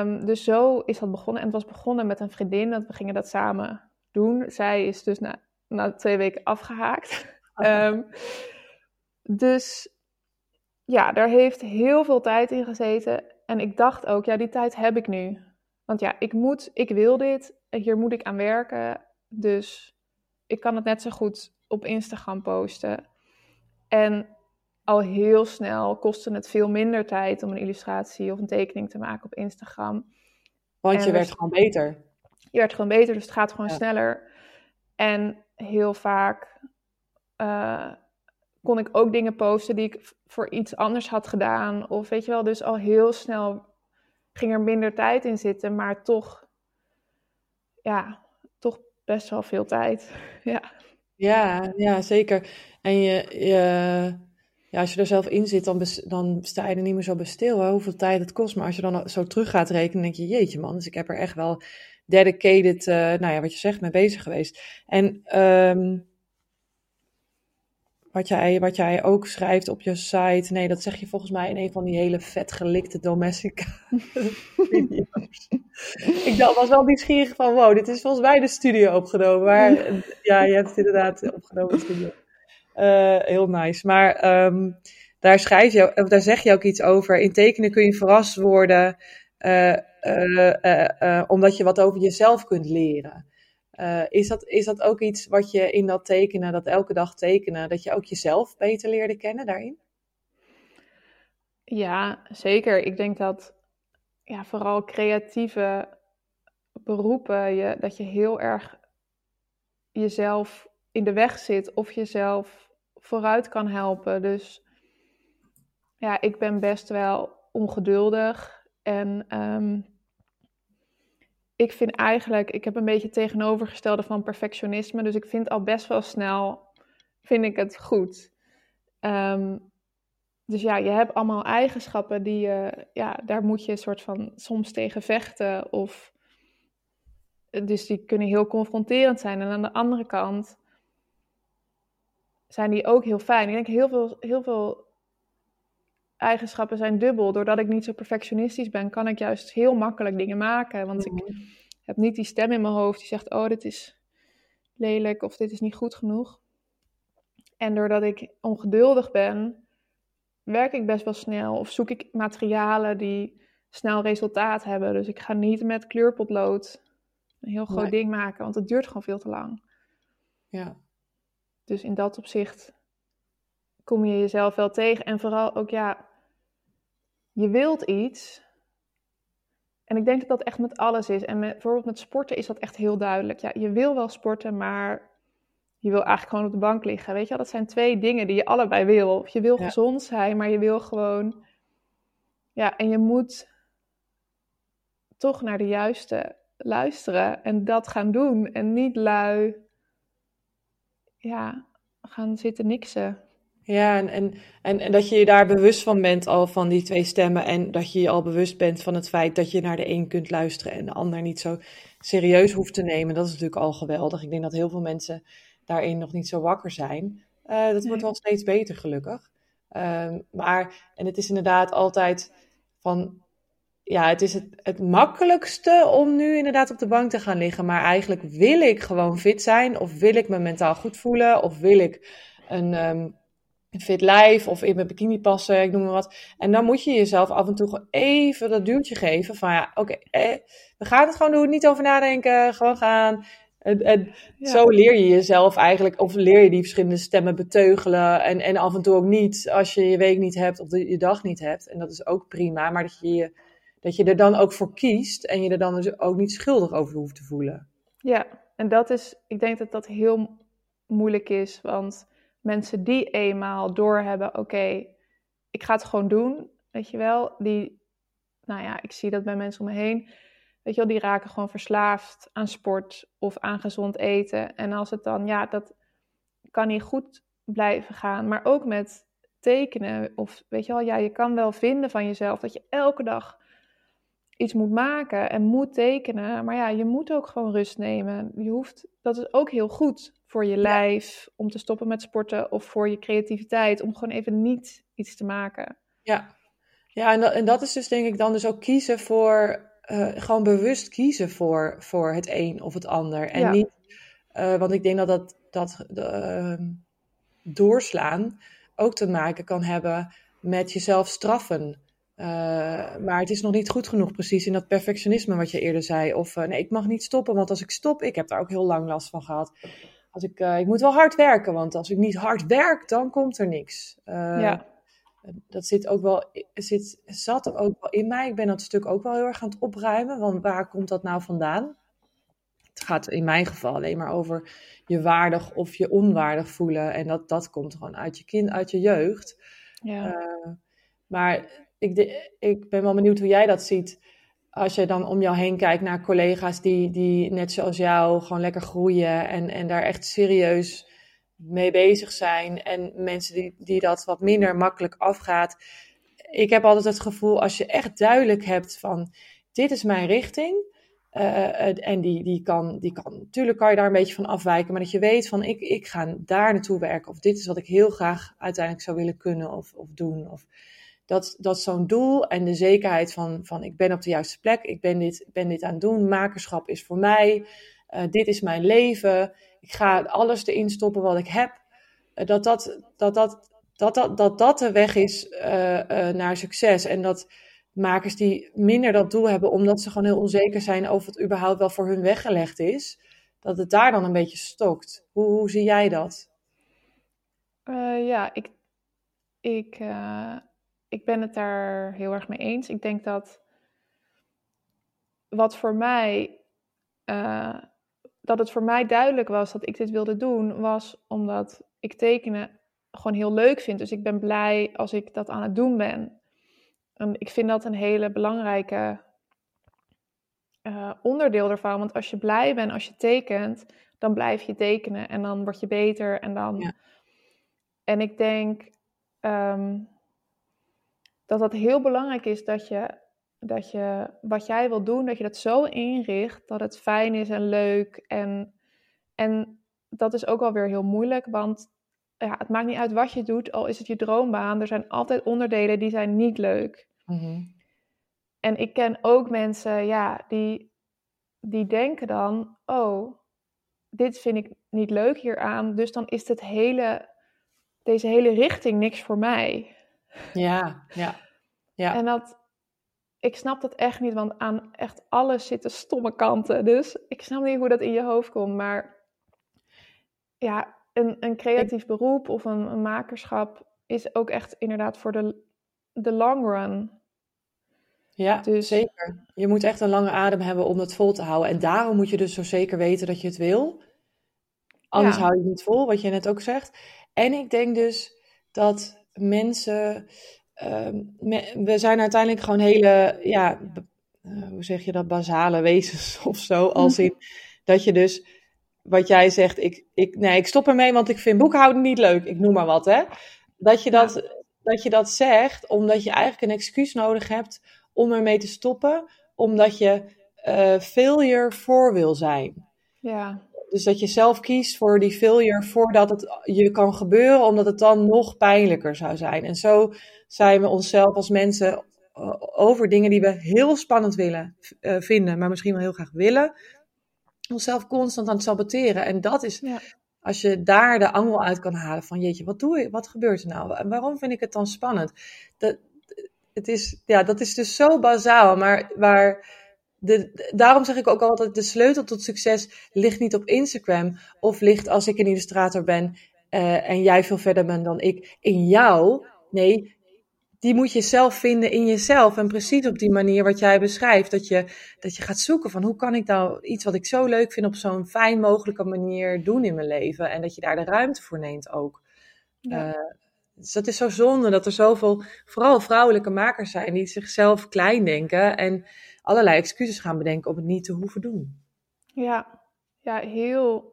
Um, dus zo is dat begonnen. En het was begonnen met een vriendin, dat we gingen dat samen doen. Zij is dus na, na twee weken afgehaakt. um, dus ja, daar heeft heel veel tijd in gezeten. En ik dacht ook, ja, die tijd heb ik nu. Want ja, ik moet, ik wil dit, hier moet ik aan werken. Dus ik kan het net zo goed op Instagram posten. En al heel snel kostte het veel minder tijd om een illustratie of een tekening te maken op Instagram. Want je werd gewoon beter. Je werd gewoon beter, dus het gaat gewoon ja. sneller. En heel vaak uh, kon ik ook dingen posten die ik voor iets anders had gedaan. Of weet je wel, dus al heel snel ging er minder tijd in zitten, maar toch, ja, toch best wel veel tijd. ja. Ja, ja, zeker. En je, je, ja, als je er zelf in zit, dan, dan sta je er niet meer zo bij stil, hè, hoeveel tijd het kost. Maar als je dan zo terug gaat rekenen, denk je, jeetje man, dus ik heb er echt wel dedicated, uh, nou ja, wat je zegt, mee bezig geweest. En um, wat, jij, wat jij ook schrijft op je site, nee, dat zeg je volgens mij in een van die hele vet gelikte domestica video's. Ik dacht, was wel nieuwsgierig van, wow, dit is volgens mij de studio opgenomen. Maar ja, je hebt het inderdaad opgenomen in de studio. Uh, heel nice. Maar um, daar, schrijf je, of daar zeg je ook iets over. In tekenen kun je verrast worden, uh, uh, omdat je wat over jezelf kunt leren. Is, dat, is dat ook iets wat je in dat tekenen, dat elke dag tekenen, dat je ook jezelf beter leerde kennen daarin? Ja, zeker. Ik denk dat ja, vooral creatieve beroepen, je, dat je heel erg jezelf in de weg zit of jezelf vooruit kan helpen. Dus ja, ik ben best wel ongeduldig. En um, ik vind eigenlijk, ik heb een beetje tegenovergestelde van perfectionisme. Dus ik vind al best wel snel, vind ik het goed. Um, dus ja, je hebt allemaal eigenschappen die je, ja, daar moet je een soort van soms tegen vechten. Of, dus die kunnen heel confronterend zijn. En aan de andere kant zijn die ook heel fijn. Ik denk heel veel, heel veel eigenschappen zijn dubbel. Doordat ik niet zo perfectionistisch ben, kan ik juist heel makkelijk dingen maken. Want ik mhm. heb niet die stem in mijn hoofd die zegt: Oh, dit is lelijk of dit is niet goed genoeg. En doordat ik ongeduldig ben, werk ik best wel snel of zoek ik materialen die snel resultaat hebben. Dus ik ga niet met kleurpotlood een heel groot ding maken, want het duurt gewoon veel te lang. Ja. Dus in dat opzicht kom je jezelf wel tegen. En vooral ook, ja, je wilt iets. En ik denk dat dat echt met alles is. En met, bijvoorbeeld met sporten is dat echt heel duidelijk. Ja, je wil wel sporten, maar je wil eigenlijk gewoon op de bank liggen. Weet je wel, dat zijn twee dingen die je allebei wil. Je wil gezond zijn, maar je wil gewoon... Ja, en je moet toch naar de juiste luisteren en dat gaan doen. En niet lui ja, gaan zitten niksen. Ja, en, en, en, en, dat je je daar bewust van bent al van die twee stemmen. En dat je je al bewust bent van het feit dat je naar de een kunt luisteren en de ander niet zo serieus hoeft te nemen. Dat is natuurlijk al geweldig. Ik denk dat heel veel mensen daarin nog niet zo wakker zijn. Uh, dat wordt wel steeds beter, gelukkig. Uh, maar, en het is inderdaad altijd van ja, het is het, het makkelijkste om nu inderdaad op de bank te gaan liggen. Maar eigenlijk wil ik gewoon fit zijn. Of wil ik me mentaal goed voelen. Of wil ik een, um, een fit lijf. Of in mijn bikini passen. Ik noem maar wat. En dan moet je jezelf af en toe gewoon even dat duwtje geven. Van ja, oké. eh, we gaan het gewoon doen. Niet over nadenken. Gewoon gaan. En, en zo leer je jezelf eigenlijk, of leer je die verschillende stemmen beteugelen. En, en af en toe ook niet, als je je week niet hebt of de, je dag niet hebt. En dat is ook prima, maar dat je je dat je er dan ook voor kiest en je er dan dus ook niet schuldig over hoeft te voelen. Ja, en dat is, ik denk dat dat heel moeilijk is, want mensen die eenmaal doorhebben, oké, ik ga het gewoon doen, weet je wel, die, nou ja, ik zie dat bij mensen om me heen, weet je wel, die raken gewoon verslaafd aan sport of aan gezond eten. En als het dan, ja, dat kan niet goed blijven gaan, maar ook met tekenen of weet je wel, ja, je kan wel vinden van jezelf dat je elke dag iets moet maken en moet tekenen. Maar ja, je moet ook gewoon rust nemen. Je hoeft, dat is ook heel goed voor je lijf om te stoppen met sporten of voor je creativiteit om gewoon even niet iets te maken. Ja, ja en, dat, en dat is dus denk ik dan dus ook kiezen voor, uh, gewoon bewust kiezen voor, voor het een of het ander. En niet, uh, want ik denk dat dat, dat uh, doorslaan ook te maken kan hebben met jezelf straffen. Uh, maar het is nog niet goed genoeg, precies in dat perfectionisme wat je eerder zei. Of uh, nee, ik mag niet stoppen, want als ik stop, ik heb daar ook heel lang last van gehad. Als ik, uh, ik moet wel hard werken, want als ik niet hard werk, dan komt er niks. ja. Dat zit ook wel, zit, zat er ook wel in mij. Ik ben dat stuk ook wel heel erg aan het opruimen. Want waar komt dat nou vandaan? Het gaat in mijn geval alleen maar over je waardig of je onwaardig voelen. En dat, dat komt gewoon uit je kind, uit je jeugd. Ja. maar ik, ik ben wel benieuwd hoe jij dat ziet. Als je dan om jou heen kijkt naar collega's die, die net zoals jou gewoon lekker groeien en, en daar echt serieus mee bezig zijn. En mensen die, die dat wat minder makkelijk afgaat. Ik heb altijd het gevoel, als je echt duidelijk hebt van dit is mijn richting. Uh, en die, die, kan, die kan, natuurlijk kan je daar een beetje van afwijken, maar dat je weet van ik, ik ga daar naartoe werken. Of dit is wat ik heel graag uiteindelijk zou willen kunnen of, of doen. Of dat, dat zo'n doel en de zekerheid van, van ik ben op de juiste plek, ik ben dit, ben dit aan het doen, makerschap is voor mij, uh, dit is mijn leven, ik ga alles erin stoppen wat ik heb. Uh, dat, dat, dat, dat, dat, dat, dat dat de weg is naar succes. En dat makers die minder dat doel hebben, omdat ze gewoon heel onzeker zijn over het überhaupt wel voor hun weggelegd is, dat het daar dan een beetje stokt. Hoe, hoe zie jij dat? Ja, ik, ik, ik ben het daar heel erg mee eens. Ik denk dat wat voor mij, uh, dat het voor mij duidelijk was dat ik dit wilde doen, was omdat ik tekenen gewoon heel leuk vind. Dus ik ben blij als ik dat aan het doen ben. Um, ik vind dat een hele belangrijke uh, onderdeel ervan. Want als je blij bent als je tekent, dan blijf je tekenen en dan word je beter. En, dan... Ja. en ik denk um, dat dat heel belangrijk is dat je, dat je wat jij wil doen, dat je dat zo inricht dat het fijn is en leuk. En, en dat is ook alweer heel moeilijk, want ja, het maakt niet uit wat je doet, al is het je droombaan. Er zijn altijd onderdelen die zijn niet leuk. Mm En ik ken ook mensen, ja, die, die denken dan, oh, dit vind ik niet leuk hieraan, dus dan is het hele, deze hele richting niks voor mij. Ja, ja, ja. En dat, ik snap dat echt niet, want aan echt alles zitten stomme kanten. Dus ik snap niet hoe dat in je hoofd komt, maar ja, een, een creatief beroep of een, een, makerschap is ook echt inderdaad voor de, de long run. Ja, dus, zeker. Je moet echt een lange adem hebben om het vol te houden. En daarom moet je dus zo zeker weten dat je het wil. Anders hou je het niet vol, wat je net ook zegt. En ik denk dus dat mensen. Uh, we zijn uiteindelijk gewoon hele. Ja, uh, hoe zeg je dat? Basale wezens of zo. Als in dat je dus wat jij zegt, ik, ik, nee, ik stop ermee, want ik vind boekhouden niet leuk. Ik noem maar wat, hè. Dat je dat, dat, je dat zegt, omdat je eigenlijk een excuus nodig hebt om ermee te stoppen, omdat je uh, failure voor wil zijn. Ja. Dus dat je zelf kiest voor die failure voordat het je kan gebeuren, omdat het dan nog pijnlijker zou zijn. En zo zijn we onszelf als mensen eh, over dingen die we heel spannend willen uh, vinden, maar misschien wel heel graag willen, onszelf constant aan het saboteren. En dat is, ja. als je daar de angel uit kan halen van, jeetje, wat doe je, wat gebeurt er nou? En waarom vind ik het dan spannend? Dat, het is, ja, dat is dus zo bazaal, maar waar... De, daarom zeg ik ook altijd, de sleutel tot succes ligt niet op Instagram. Of ligt als ik een illustrator ben uh, en jij veel verder bent dan ik, in jou. Nee, die moet je zelf vinden in jezelf. En precies op die manier wat jij beschrijft. Dat je, dat je gaat zoeken van hoe kan ik nou iets wat ik zo leuk vind op zo'n fijn mogelijke manier doen in mijn leven. En dat je daar de ruimte voor neemt ook. Ja. Uh, dus dat is zo zonde dat er zoveel, vooral vrouwelijke makers zijn die zichzelf klein denken. En allerlei excuses gaan bedenken om het niet te hoeven doen. Ja, ja heel,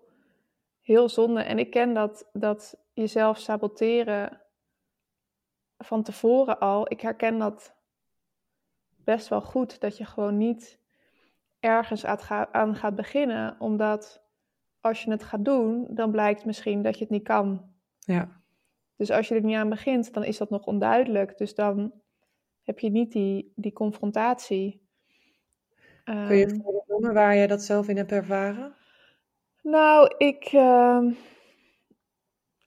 heel zonde. En ik ken dat, dat jezelf saboteren van tevoren al, ik herken dat best wel goed, dat je gewoon niet ergens aan gaat beginnen, omdat als je het gaat doen, dan blijkt misschien dat je het niet kan. Ja. Dus als je er niet aan begint, dan is dat nog onduidelijk. Dus dan heb je niet die, die confrontatie. Kun je um, noemen waar je dat zelf in hebt ervaren? Nou, ik, uh,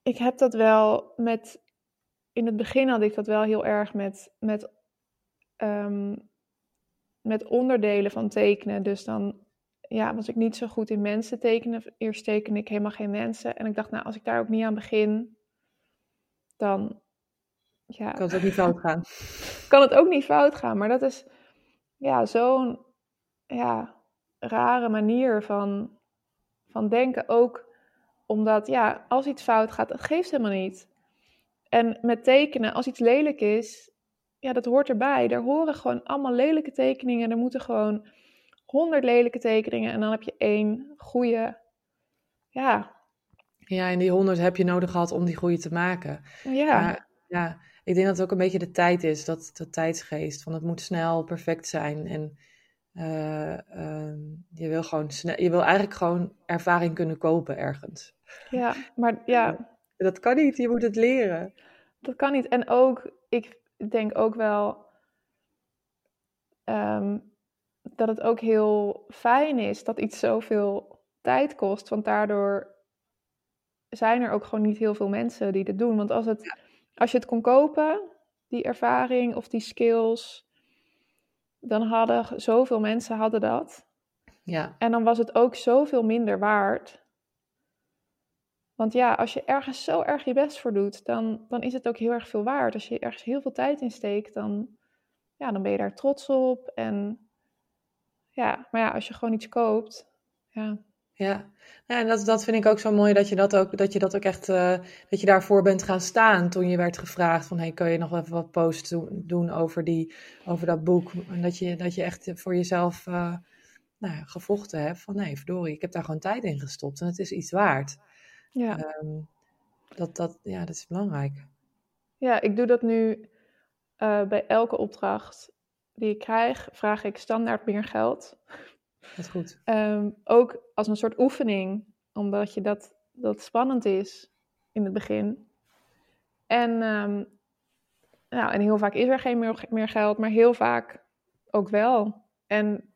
ik heb dat wel met in het begin had ik dat wel heel erg met, met, um, met onderdelen van tekenen. Dus dan ja, was ik niet zo goed in mensen tekenen. Eerst tekende ik helemaal geen mensen. En ik dacht, nou, als ik daar ook niet aan begin, dan... Ja, kan het ook niet fout gaan. kan het ook niet fout gaan. Maar dat is ja, zo'n ja, rare manier van, van denken. Ook omdat, ja, als iets fout gaat, dat geeft helemaal niet. En met tekenen, als iets lelijk is, ja, dat hoort erbij. Er horen gewoon allemaal lelijke tekeningen. Er moeten gewoon honderd lelijke tekeningen en dan heb je één goede. Ja. Ja, en die honderd heb je nodig gehad om die goede te maken. Ja. Maar, ja, ik denk dat het ook een beetje de tijd is, dat de tijdsgeest. Van het moet snel perfect zijn. En ehm, je wil gewoon snel, je wil eigenlijk gewoon ervaring kunnen kopen ergens. Ja, maar ja. Dat kan niet, je moet het leren. Dat kan niet. En ook, ik denk ook wel ehm, dat het ook heel fijn is dat iets zoveel tijd kost. Want daardoor zijn er ook gewoon niet heel veel mensen die dit doen. Want als, het, als je het kon kopen, die ervaring of die skills, dan hadden zoveel mensen hadden dat. Ja. En dan was het ook zoveel minder waard. Want ja, als je ergens zo erg je best voor doet, dan, dan is het ook heel erg veel waard. Als je ergens heel veel tijd in steekt, dan, ja, dan ben je daar trots op. En ja, maar ja, als je gewoon iets koopt, ja. Ja, ja en dat, dat vind ik ook zo mooi dat je dat ook, dat je dat ook echt, uh, dat je daarvoor bent gaan staan toen je werd gevraagd van, hey, kun je nog even wat posts doen over, die, over dat boek? En dat je, dat je echt voor jezelf uh, nou ja, gevochten hebt van, nee, verdorie, ik heb daar gewoon tijd in gestopt en het is iets waard. Ja. Um, dat, dat, ja, dat is belangrijk. Ja, ik doe dat nu uh, bij elke opdracht die ik krijg, vraag ik standaard meer geld. Dat is goed. Um, ook als een soort oefening, omdat je dat, dat spannend is in het begin. En, um, nou, en heel vaak is er geen meer, meer geld, maar heel vaak ook wel. En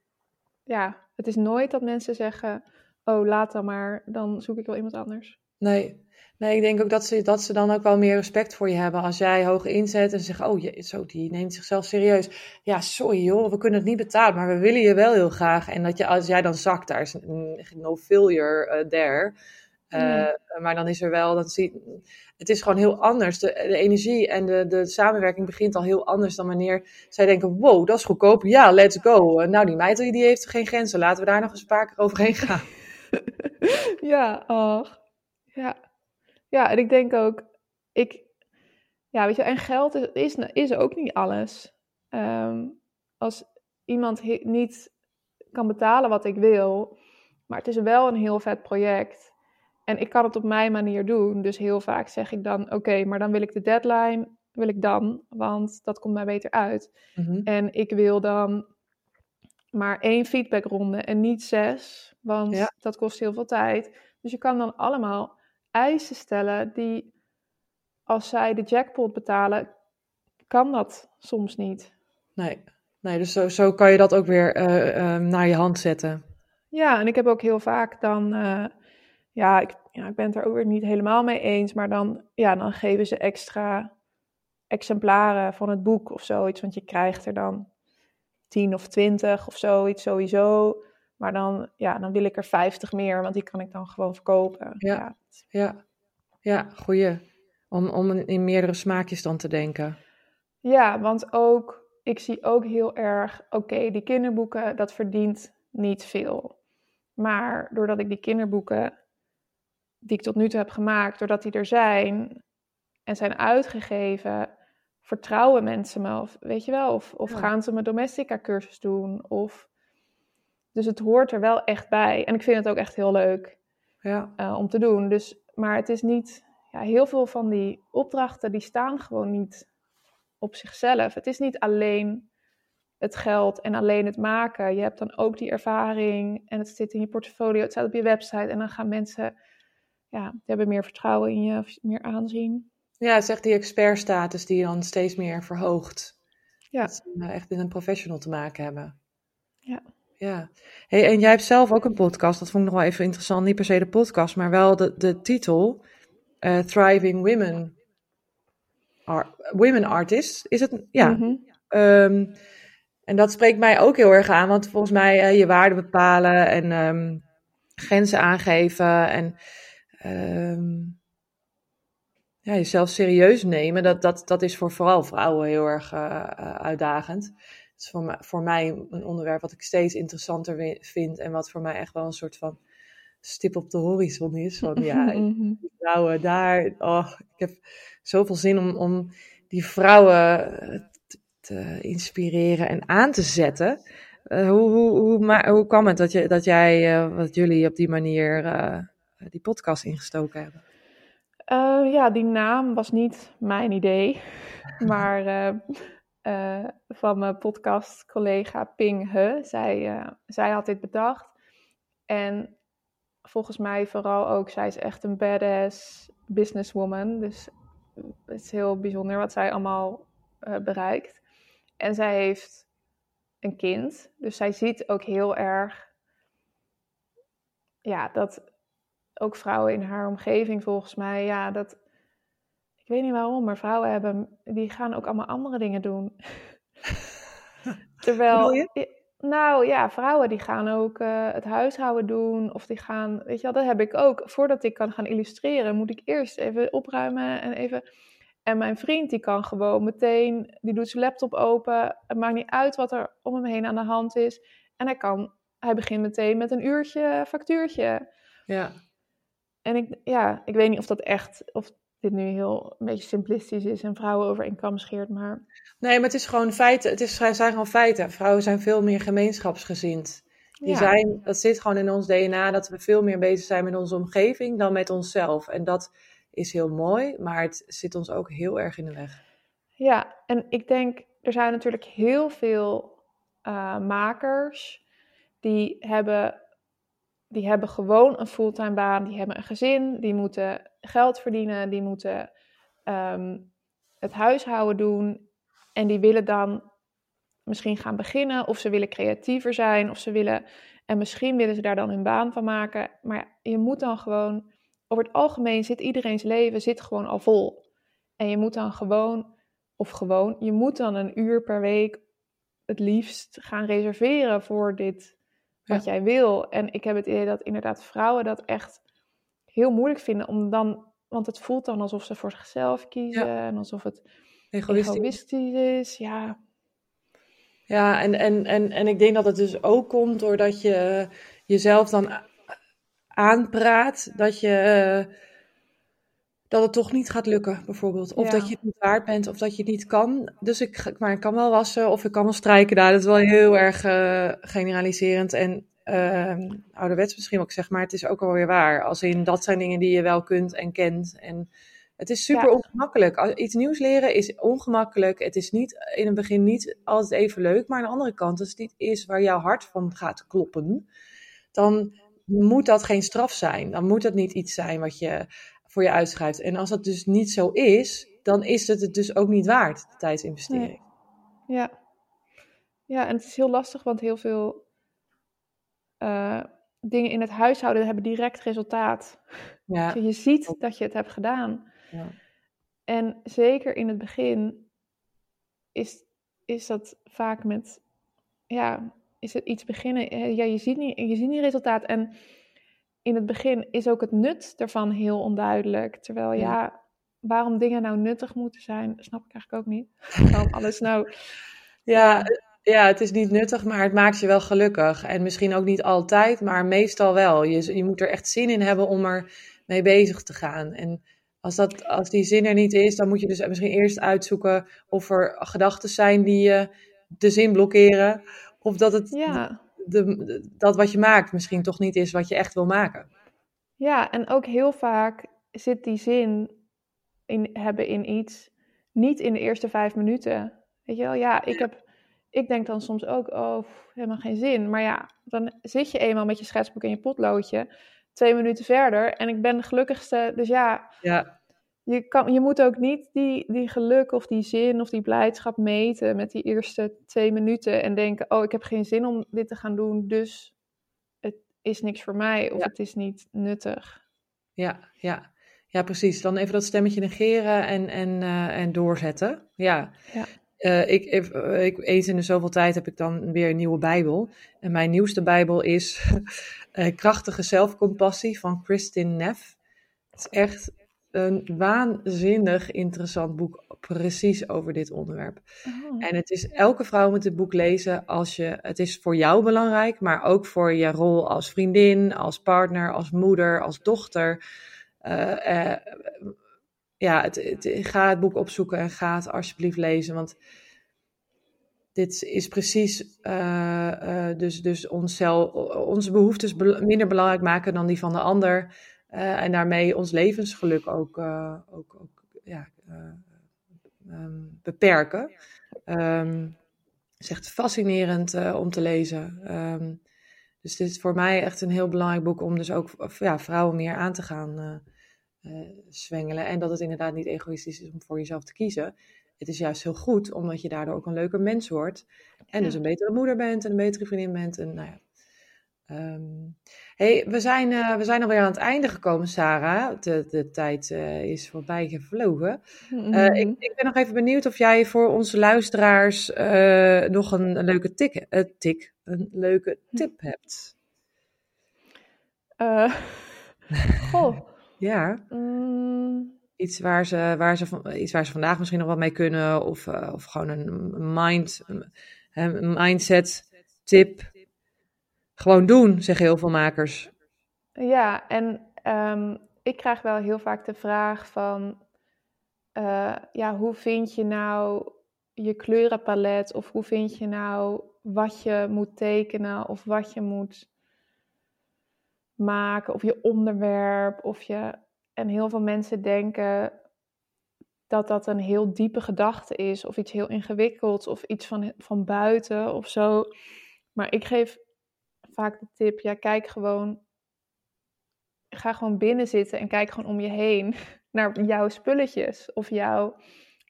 ja, het is nooit dat mensen zeggen: Oh, laat dan maar, dan zoek ik wel iemand anders. Nee, nee ik denk ook dat ze, dat ze dan ook wel meer respect voor je hebben. Als jij hoog inzet en zegt, oh, je, zo, die neemt zichzelf serieus. Ja, sorry joh, we kunnen het niet betalen, maar we willen je wel heel graag. En dat je, als jij dan zakt, daar is no failure uh, there. Uh, mm. Maar dan is er wel, dat zie, het is gewoon heel anders. De, de energie en de, de samenwerking begint al heel anders dan wanneer zij denken, wow, dat is goedkoop, ja, let's go. nou, die meid die heeft geen grenzen, laten we daar nog eens een paar keer overheen gaan. ja, ach. Ja. Ja, en ik denk ook, ik, ja, weet je, en geld is, is, is ook niet alles. Um, als iemand niet kan betalen wat ik wil, maar het is wel een heel vet project. En ik kan het op mijn manier doen. Dus heel vaak zeg ik dan: Oké, maar dan wil ik de deadline, wil ik dan, want dat komt mij beter uit. Mm -hmm. En ik wil dan maar één feedbackronde en niet zes, want Ja. dat kost heel veel tijd. Dus je kan dan allemaal eisen stellen die, als zij de jackpot betalen, kan dat soms niet. Nee, nee dus zo, zo kan je dat ook weer eh, eh, naar je hand zetten. Ja, en ik heb ook heel vaak dan, eh, ja ik, ja, ik ben het er ook weer niet helemaal mee eens, maar dan, ja, dan geven ze extra exemplaren van het boek of zoiets, want je krijgt er dan 10 of 20 of zoiets sowieso. Maar dan, ja, dan wil ik er 50 meer, want die kan ik dan gewoon verkopen. Ja, ja, ja goeie. Om, om in meerdere smaakjes dan te denken. Ja, want ook, ik zie ook heel erg, oké, die kinderboeken, dat verdient niet veel. Maar doordat ik die kinderboeken, die ik tot nu toe heb gemaakt, doordat die er zijn en zijn uitgegeven, vertrouwen mensen me, of, weet je wel, of, of Ja. gaan ze mijn domestica cursus doen, of... Dus het hoort er wel echt bij. En ik vind het ook echt heel leuk Ja, eh, om te doen. Dus, maar het is niet... Ja, heel veel van die opdrachten, die staan gewoon niet op zichzelf. Het is niet alleen het geld en alleen het maken. Je hebt dan ook die ervaring en het zit in je portfolio, het staat op je website. En dan gaan mensen, ja, die hebben meer vertrouwen in je, of meer aanzien. ja het is echt die expertstatus die je dan steeds meer verhoogt. Ja. Dat ze eh, echt in een professional te maken hebben. Ja. Ja. Hey, en jij hebt zelf ook een podcast. Dat vond ik nog wel even interessant. Niet per se de podcast, maar wel de, de titel. eh, Thriving Women. Ar- women Artists. Is het? Ja. Mhm. Ehm, en dat spreekt mij ook heel erg aan. Want volgens mij eh, je waarde bepalen en ehm, grenzen aangeven. En ehm, ja, jezelf serieus nemen. Dat, dat, dat is voor vooral vrouwen heel erg eh, uitdagend. Is voor mij, voor mij een onderwerp wat ik steeds interessanter vind. En wat voor mij echt wel een soort van stip op de horizon is. Van ja, Mhm. vrouwen daar. Oh, ik heb zoveel zin om, om die vrouwen eh, te, te inspireren en aan te zetten. Eh, hoe, hoe, hoe, maar, hoe kwam het dat, je, dat jij, eh, wat jullie op die manier die podcast ingestoken hebben? Ja, die naam was niet mijn idee. Maar uh, van mijn podcast-collega Ping He. Zij, uh, zij had dit bedacht. En volgens mij vooral ook, zij is echt een badass businesswoman. Dus het is heel bijzonder wat zij allemaal uh, bereikt. En zij heeft een kind. Dus zij ziet ook heel erg ja, dat ook vrouwen in haar omgeving volgens mij, ja, dat. Ik weet niet waarom, maar vrouwen hebben, die gaan ook allemaal andere dingen doen. Terwijl, nou ja, vrouwen die gaan ook uh, het huishouden doen. Of die gaan, weet je wel, dat heb ik ook. Voordat ik kan gaan illustreren, moet ik eerst even opruimen en even. En mijn vriend die kan gewoon meteen, die doet zijn laptop open. Het maakt niet uit wat er om hem heen aan de hand is. En hij kan, hij begint meteen met een uurtje factuurtje. Ja. En ik, ja, ik weet niet of dat echt, of dit nu heel een beetje simplistisch is en vrouwen over één kam scheert, maar... Nee, maar het is gewoon feiten. Het is, zijn gewoon feiten. Vrouwen zijn veel meer gemeenschapsgezind. Die Ja. zijn, dat zit gewoon in ons DNA, dat we veel meer bezig zijn met onze omgeving dan met onszelf. En dat is heel mooi, maar het zit ons ook heel erg in de weg. Ja, en ik denk, er zijn natuurlijk heel veel eh, makers die hebben, die hebben gewoon een fulltime baan, die hebben een gezin, die moeten geld verdienen, die moeten ehm, het huishouden doen en die willen dan misschien gaan beginnen of ze willen creatiever zijn of ze willen en misschien willen ze daar dan hun baan van maken, maar je moet dan gewoon over het algemeen zit iedereen's leven zit gewoon al vol. En je moet dan gewoon of gewoon, je moet dan een uur per week het liefst gaan reserveren voor dit wat jij wil. En ik heb het idee dat inderdaad vrouwen dat echt heel moeilijk vinden om dan, want het voelt dan alsof ze voor zichzelf kiezen en alsof het Egoïstisch. egoïstisch is. Ja, Ja, en, en, en, en ik denk dat het dus ook komt doordat je jezelf dan aanpraat dat je eh, dat het toch niet gaat lukken, bijvoorbeeld. Of Ja. dat je het niet waard bent, of dat je het niet kan. Dus ik, maar ik kan wel wassen of ik kan wel strijken. Nou, dat is wel heel erg eh, generaliserend en ehm ouderwets misschien ook zeg, maar het is ook alweer waar. Als in, dat zijn dingen die je wel kunt en kent. En het is super Ja. ongemakkelijk. Iets nieuws leren is ongemakkelijk. Het is niet, in het begin niet altijd even leuk. Maar aan de andere kant, als het niet is waar jouw hart van gaat kloppen, dan moet dat geen straf zijn. Dan moet dat niet iets zijn wat je voor je uitschrijft. En als dat dus niet zo is, dan is het het dus ook niet waard, de tijdsinvestering. ja. Ja, en het is heel lastig, want heel veel eh, dingen in het huishouden hebben direct resultaat. Ja, Je ziet dat je het hebt gedaan. ja. En zeker in het begin is, is dat vaak met, ja, is het iets beginnen. Ja, je ziet niet, je ziet niet resultaat. En in het begin is ook het nut ervan heel onduidelijk. Terwijl Ja. waarom dingen nou nuttig moeten zijn, snap ik eigenlijk ook niet. Waarom alles nou, Ja, ja, het is niet nuttig, maar het maakt je wel gelukkig. En misschien ook niet altijd, maar meestal wel. Je, je moet er echt zin in hebben om er mee bezig te gaan. En als, dat, als die zin er niet is, dan moet je dus misschien eerst uitzoeken of er gedachten zijn die je de zin blokkeren. Of dat het ja. De, dat wat je maakt misschien toch niet is wat je echt wil maken. Ja, en ook heel vaak zit die zin in, hebben in iets niet in de eerste vijf minuten. Weet je wel, ja, ik, heb, ik denk dan soms ook, oh, pff, helemaal geen zin. Maar ja, dan zit je eenmaal met je schetsboek en je potloodje twee minuten verder en ik ben de gelukkigste. Dus ja, Ja, je, kan, je moet ook niet die, die geluk of die zin of die blijdschap meten met die eerste twee minuten en denken, oh, ik heb geen zin om dit te gaan doen, dus het is niks voor mij of Ja. het is niet nuttig. ja, ja. Ja, precies. Dan even dat stemmetje negeren en, en, eh, en doorzetten. Ja. Ja. Eh, ik, ik, ik, eens in de zoveel tijd heb ik dan weer een nieuwe Bijbel. En mijn nieuwste Bijbel is eh, Krachtige Zelfcompassie van Kristin Neff. Het is echt een waanzinnig interessant boek, precies over dit onderwerp. Oh. En het is, elke vrouw moet het boek lezen als je, het is voor jou belangrijk, maar ook voor je rol als vriendin, als partner, als moeder, als dochter. Eh, eh, ja, het, het- ga het boek opzoeken en ga het alsjeblieft lezen, want dit is precies eh, dus, dus onszelf, onze behoeftes minder belangrijk maken dan die van de ander. Eh, en daarmee ons levensgeluk ook, eh, ook, ook ja, eh, ehm, beperken. Um, het is echt fascinerend om te lezen. Um, dus dit is voor mij echt een heel belangrijk boek om dus ook ja, vrouwen meer aan te gaan uh, zwengelen. En dat het inderdaad niet egoïstisch is om voor jezelf te kiezen. Het is juist heel goed, omdat je daardoor ook een leuker mens wordt. En dus een betere moeder bent en een betere vriendin bent. En nou ja, Um, hey, we zijn, uh, we zijn alweer aan het einde gekomen, Sarah. De, de tijd uh, is voorbij gevlogen. Mm -hmm. uh, ik, ik, ben nog even benieuwd of jij voor onze luisteraars nog een, een, leuke tik, tik, een leuke tip hebt. goh. ja. Mm. Iets, waar ze, waar ze, iets waar ze vandaag misschien nog wat mee kunnen. Of, of gewoon een mind, een mindset tip gewoon doen, zeggen heel veel makers. Ja, en um, ik krijg wel heel vaak de vraag van, uh, ja, hoe vind je nou je kleurenpalet? Of hoe vind je nou wat je moet tekenen of wat je moet maken? Of je onderwerp, of je... En heel veel mensen denken dat dat een heel diepe gedachte is, of iets heel ingewikkelds, of iets van, van buiten of zo. Maar ik geef vaak de tip, ja, kijk gewoon, ga gewoon binnen zitten en kijk gewoon om je heen naar jouw spulletjes of jouw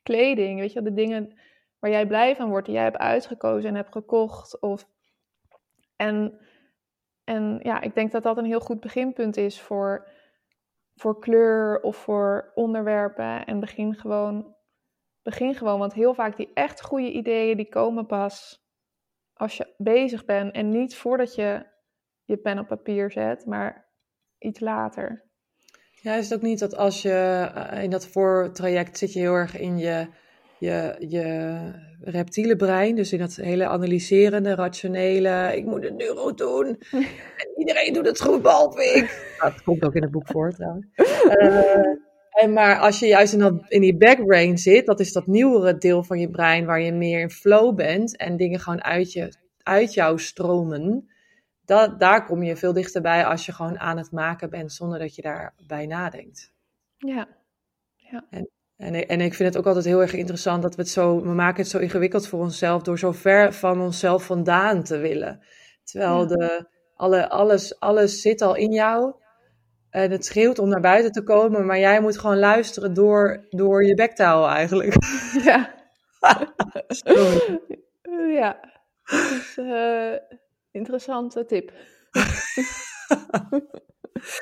kleding, weet je, de dingen waar jij blij van wordt, die jij hebt uitgekozen en hebt gekocht. Of... En, en ja, ik denk dat dat een heel goed beginpunt is voor, voor kleur of voor onderwerpen. En begin gewoon, begin gewoon, want heel vaak die echt goede ideeën, die komen pas als je bezig bent en niet voordat je je pen op papier zet, maar iets later. Ja, is het ook niet dat als je uh, in dat voortraject zit je heel erg in je, je, je reptiele brein, dus in dat hele analyserende, rationele, ik moet het nu goed doen. en iedereen doet het goed, behalve ik. Dat komt ook in het boek voor trouwens. Uh, en maar als je juist in, dat, in die backbrain zit, dat is dat nieuwere deel van je brein waar je meer in flow bent en dingen gewoon uit, je, uit jou stromen. Dat, daar kom je veel dichterbij als je gewoon aan het maken bent zonder dat je daarbij nadenkt. Ja. ja. En, en, en ik vind het ook altijd heel erg interessant dat we het zo, we maken het zo ingewikkeld voor onszelf door zo ver van onszelf vandaan te willen. Terwijl de, alle, alles, alles zit al in jou. En het schreeuwt om naar buiten te komen, maar jij moet gewoon luisteren door, door je bektaal eigenlijk. Ja. ja. Dus, uh, interessante tip.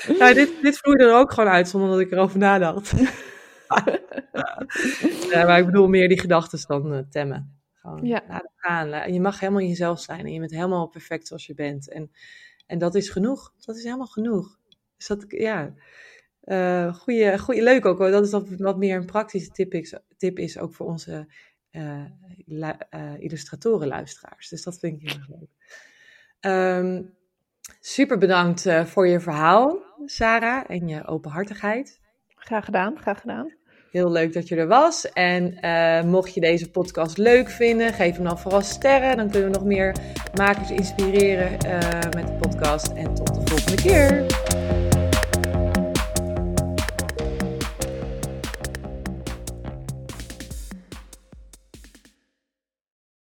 ja, dit, dit vloeide er ook gewoon uit zonder dat ik erover nadacht. ja, maar ik bedoel meer die gedachten dan uh, temmen. Gewoon ja. laten gaan. En je mag helemaal jezelf zijn en je bent helemaal perfect zoals je bent. En, en dat is genoeg. Dat is helemaal genoeg. Dus dat, ja, uh, goeie, goeie, leuk ook hoor. Dat is wat, wat meer een praktische tip is, tip is ook voor onze uh, uh, illustratoren-luisteraars. Dus dat vind ik heel erg leuk. Um, super bedankt voor je verhaal, Sarah, en je openhartigheid. Graag gedaan, graag gedaan. Heel leuk dat je er was. En mocht je deze podcast leuk vinden, geef hem dan vooral sterren. Dan kunnen we nog meer makers inspireren met de podcast. En tot de volgende keer.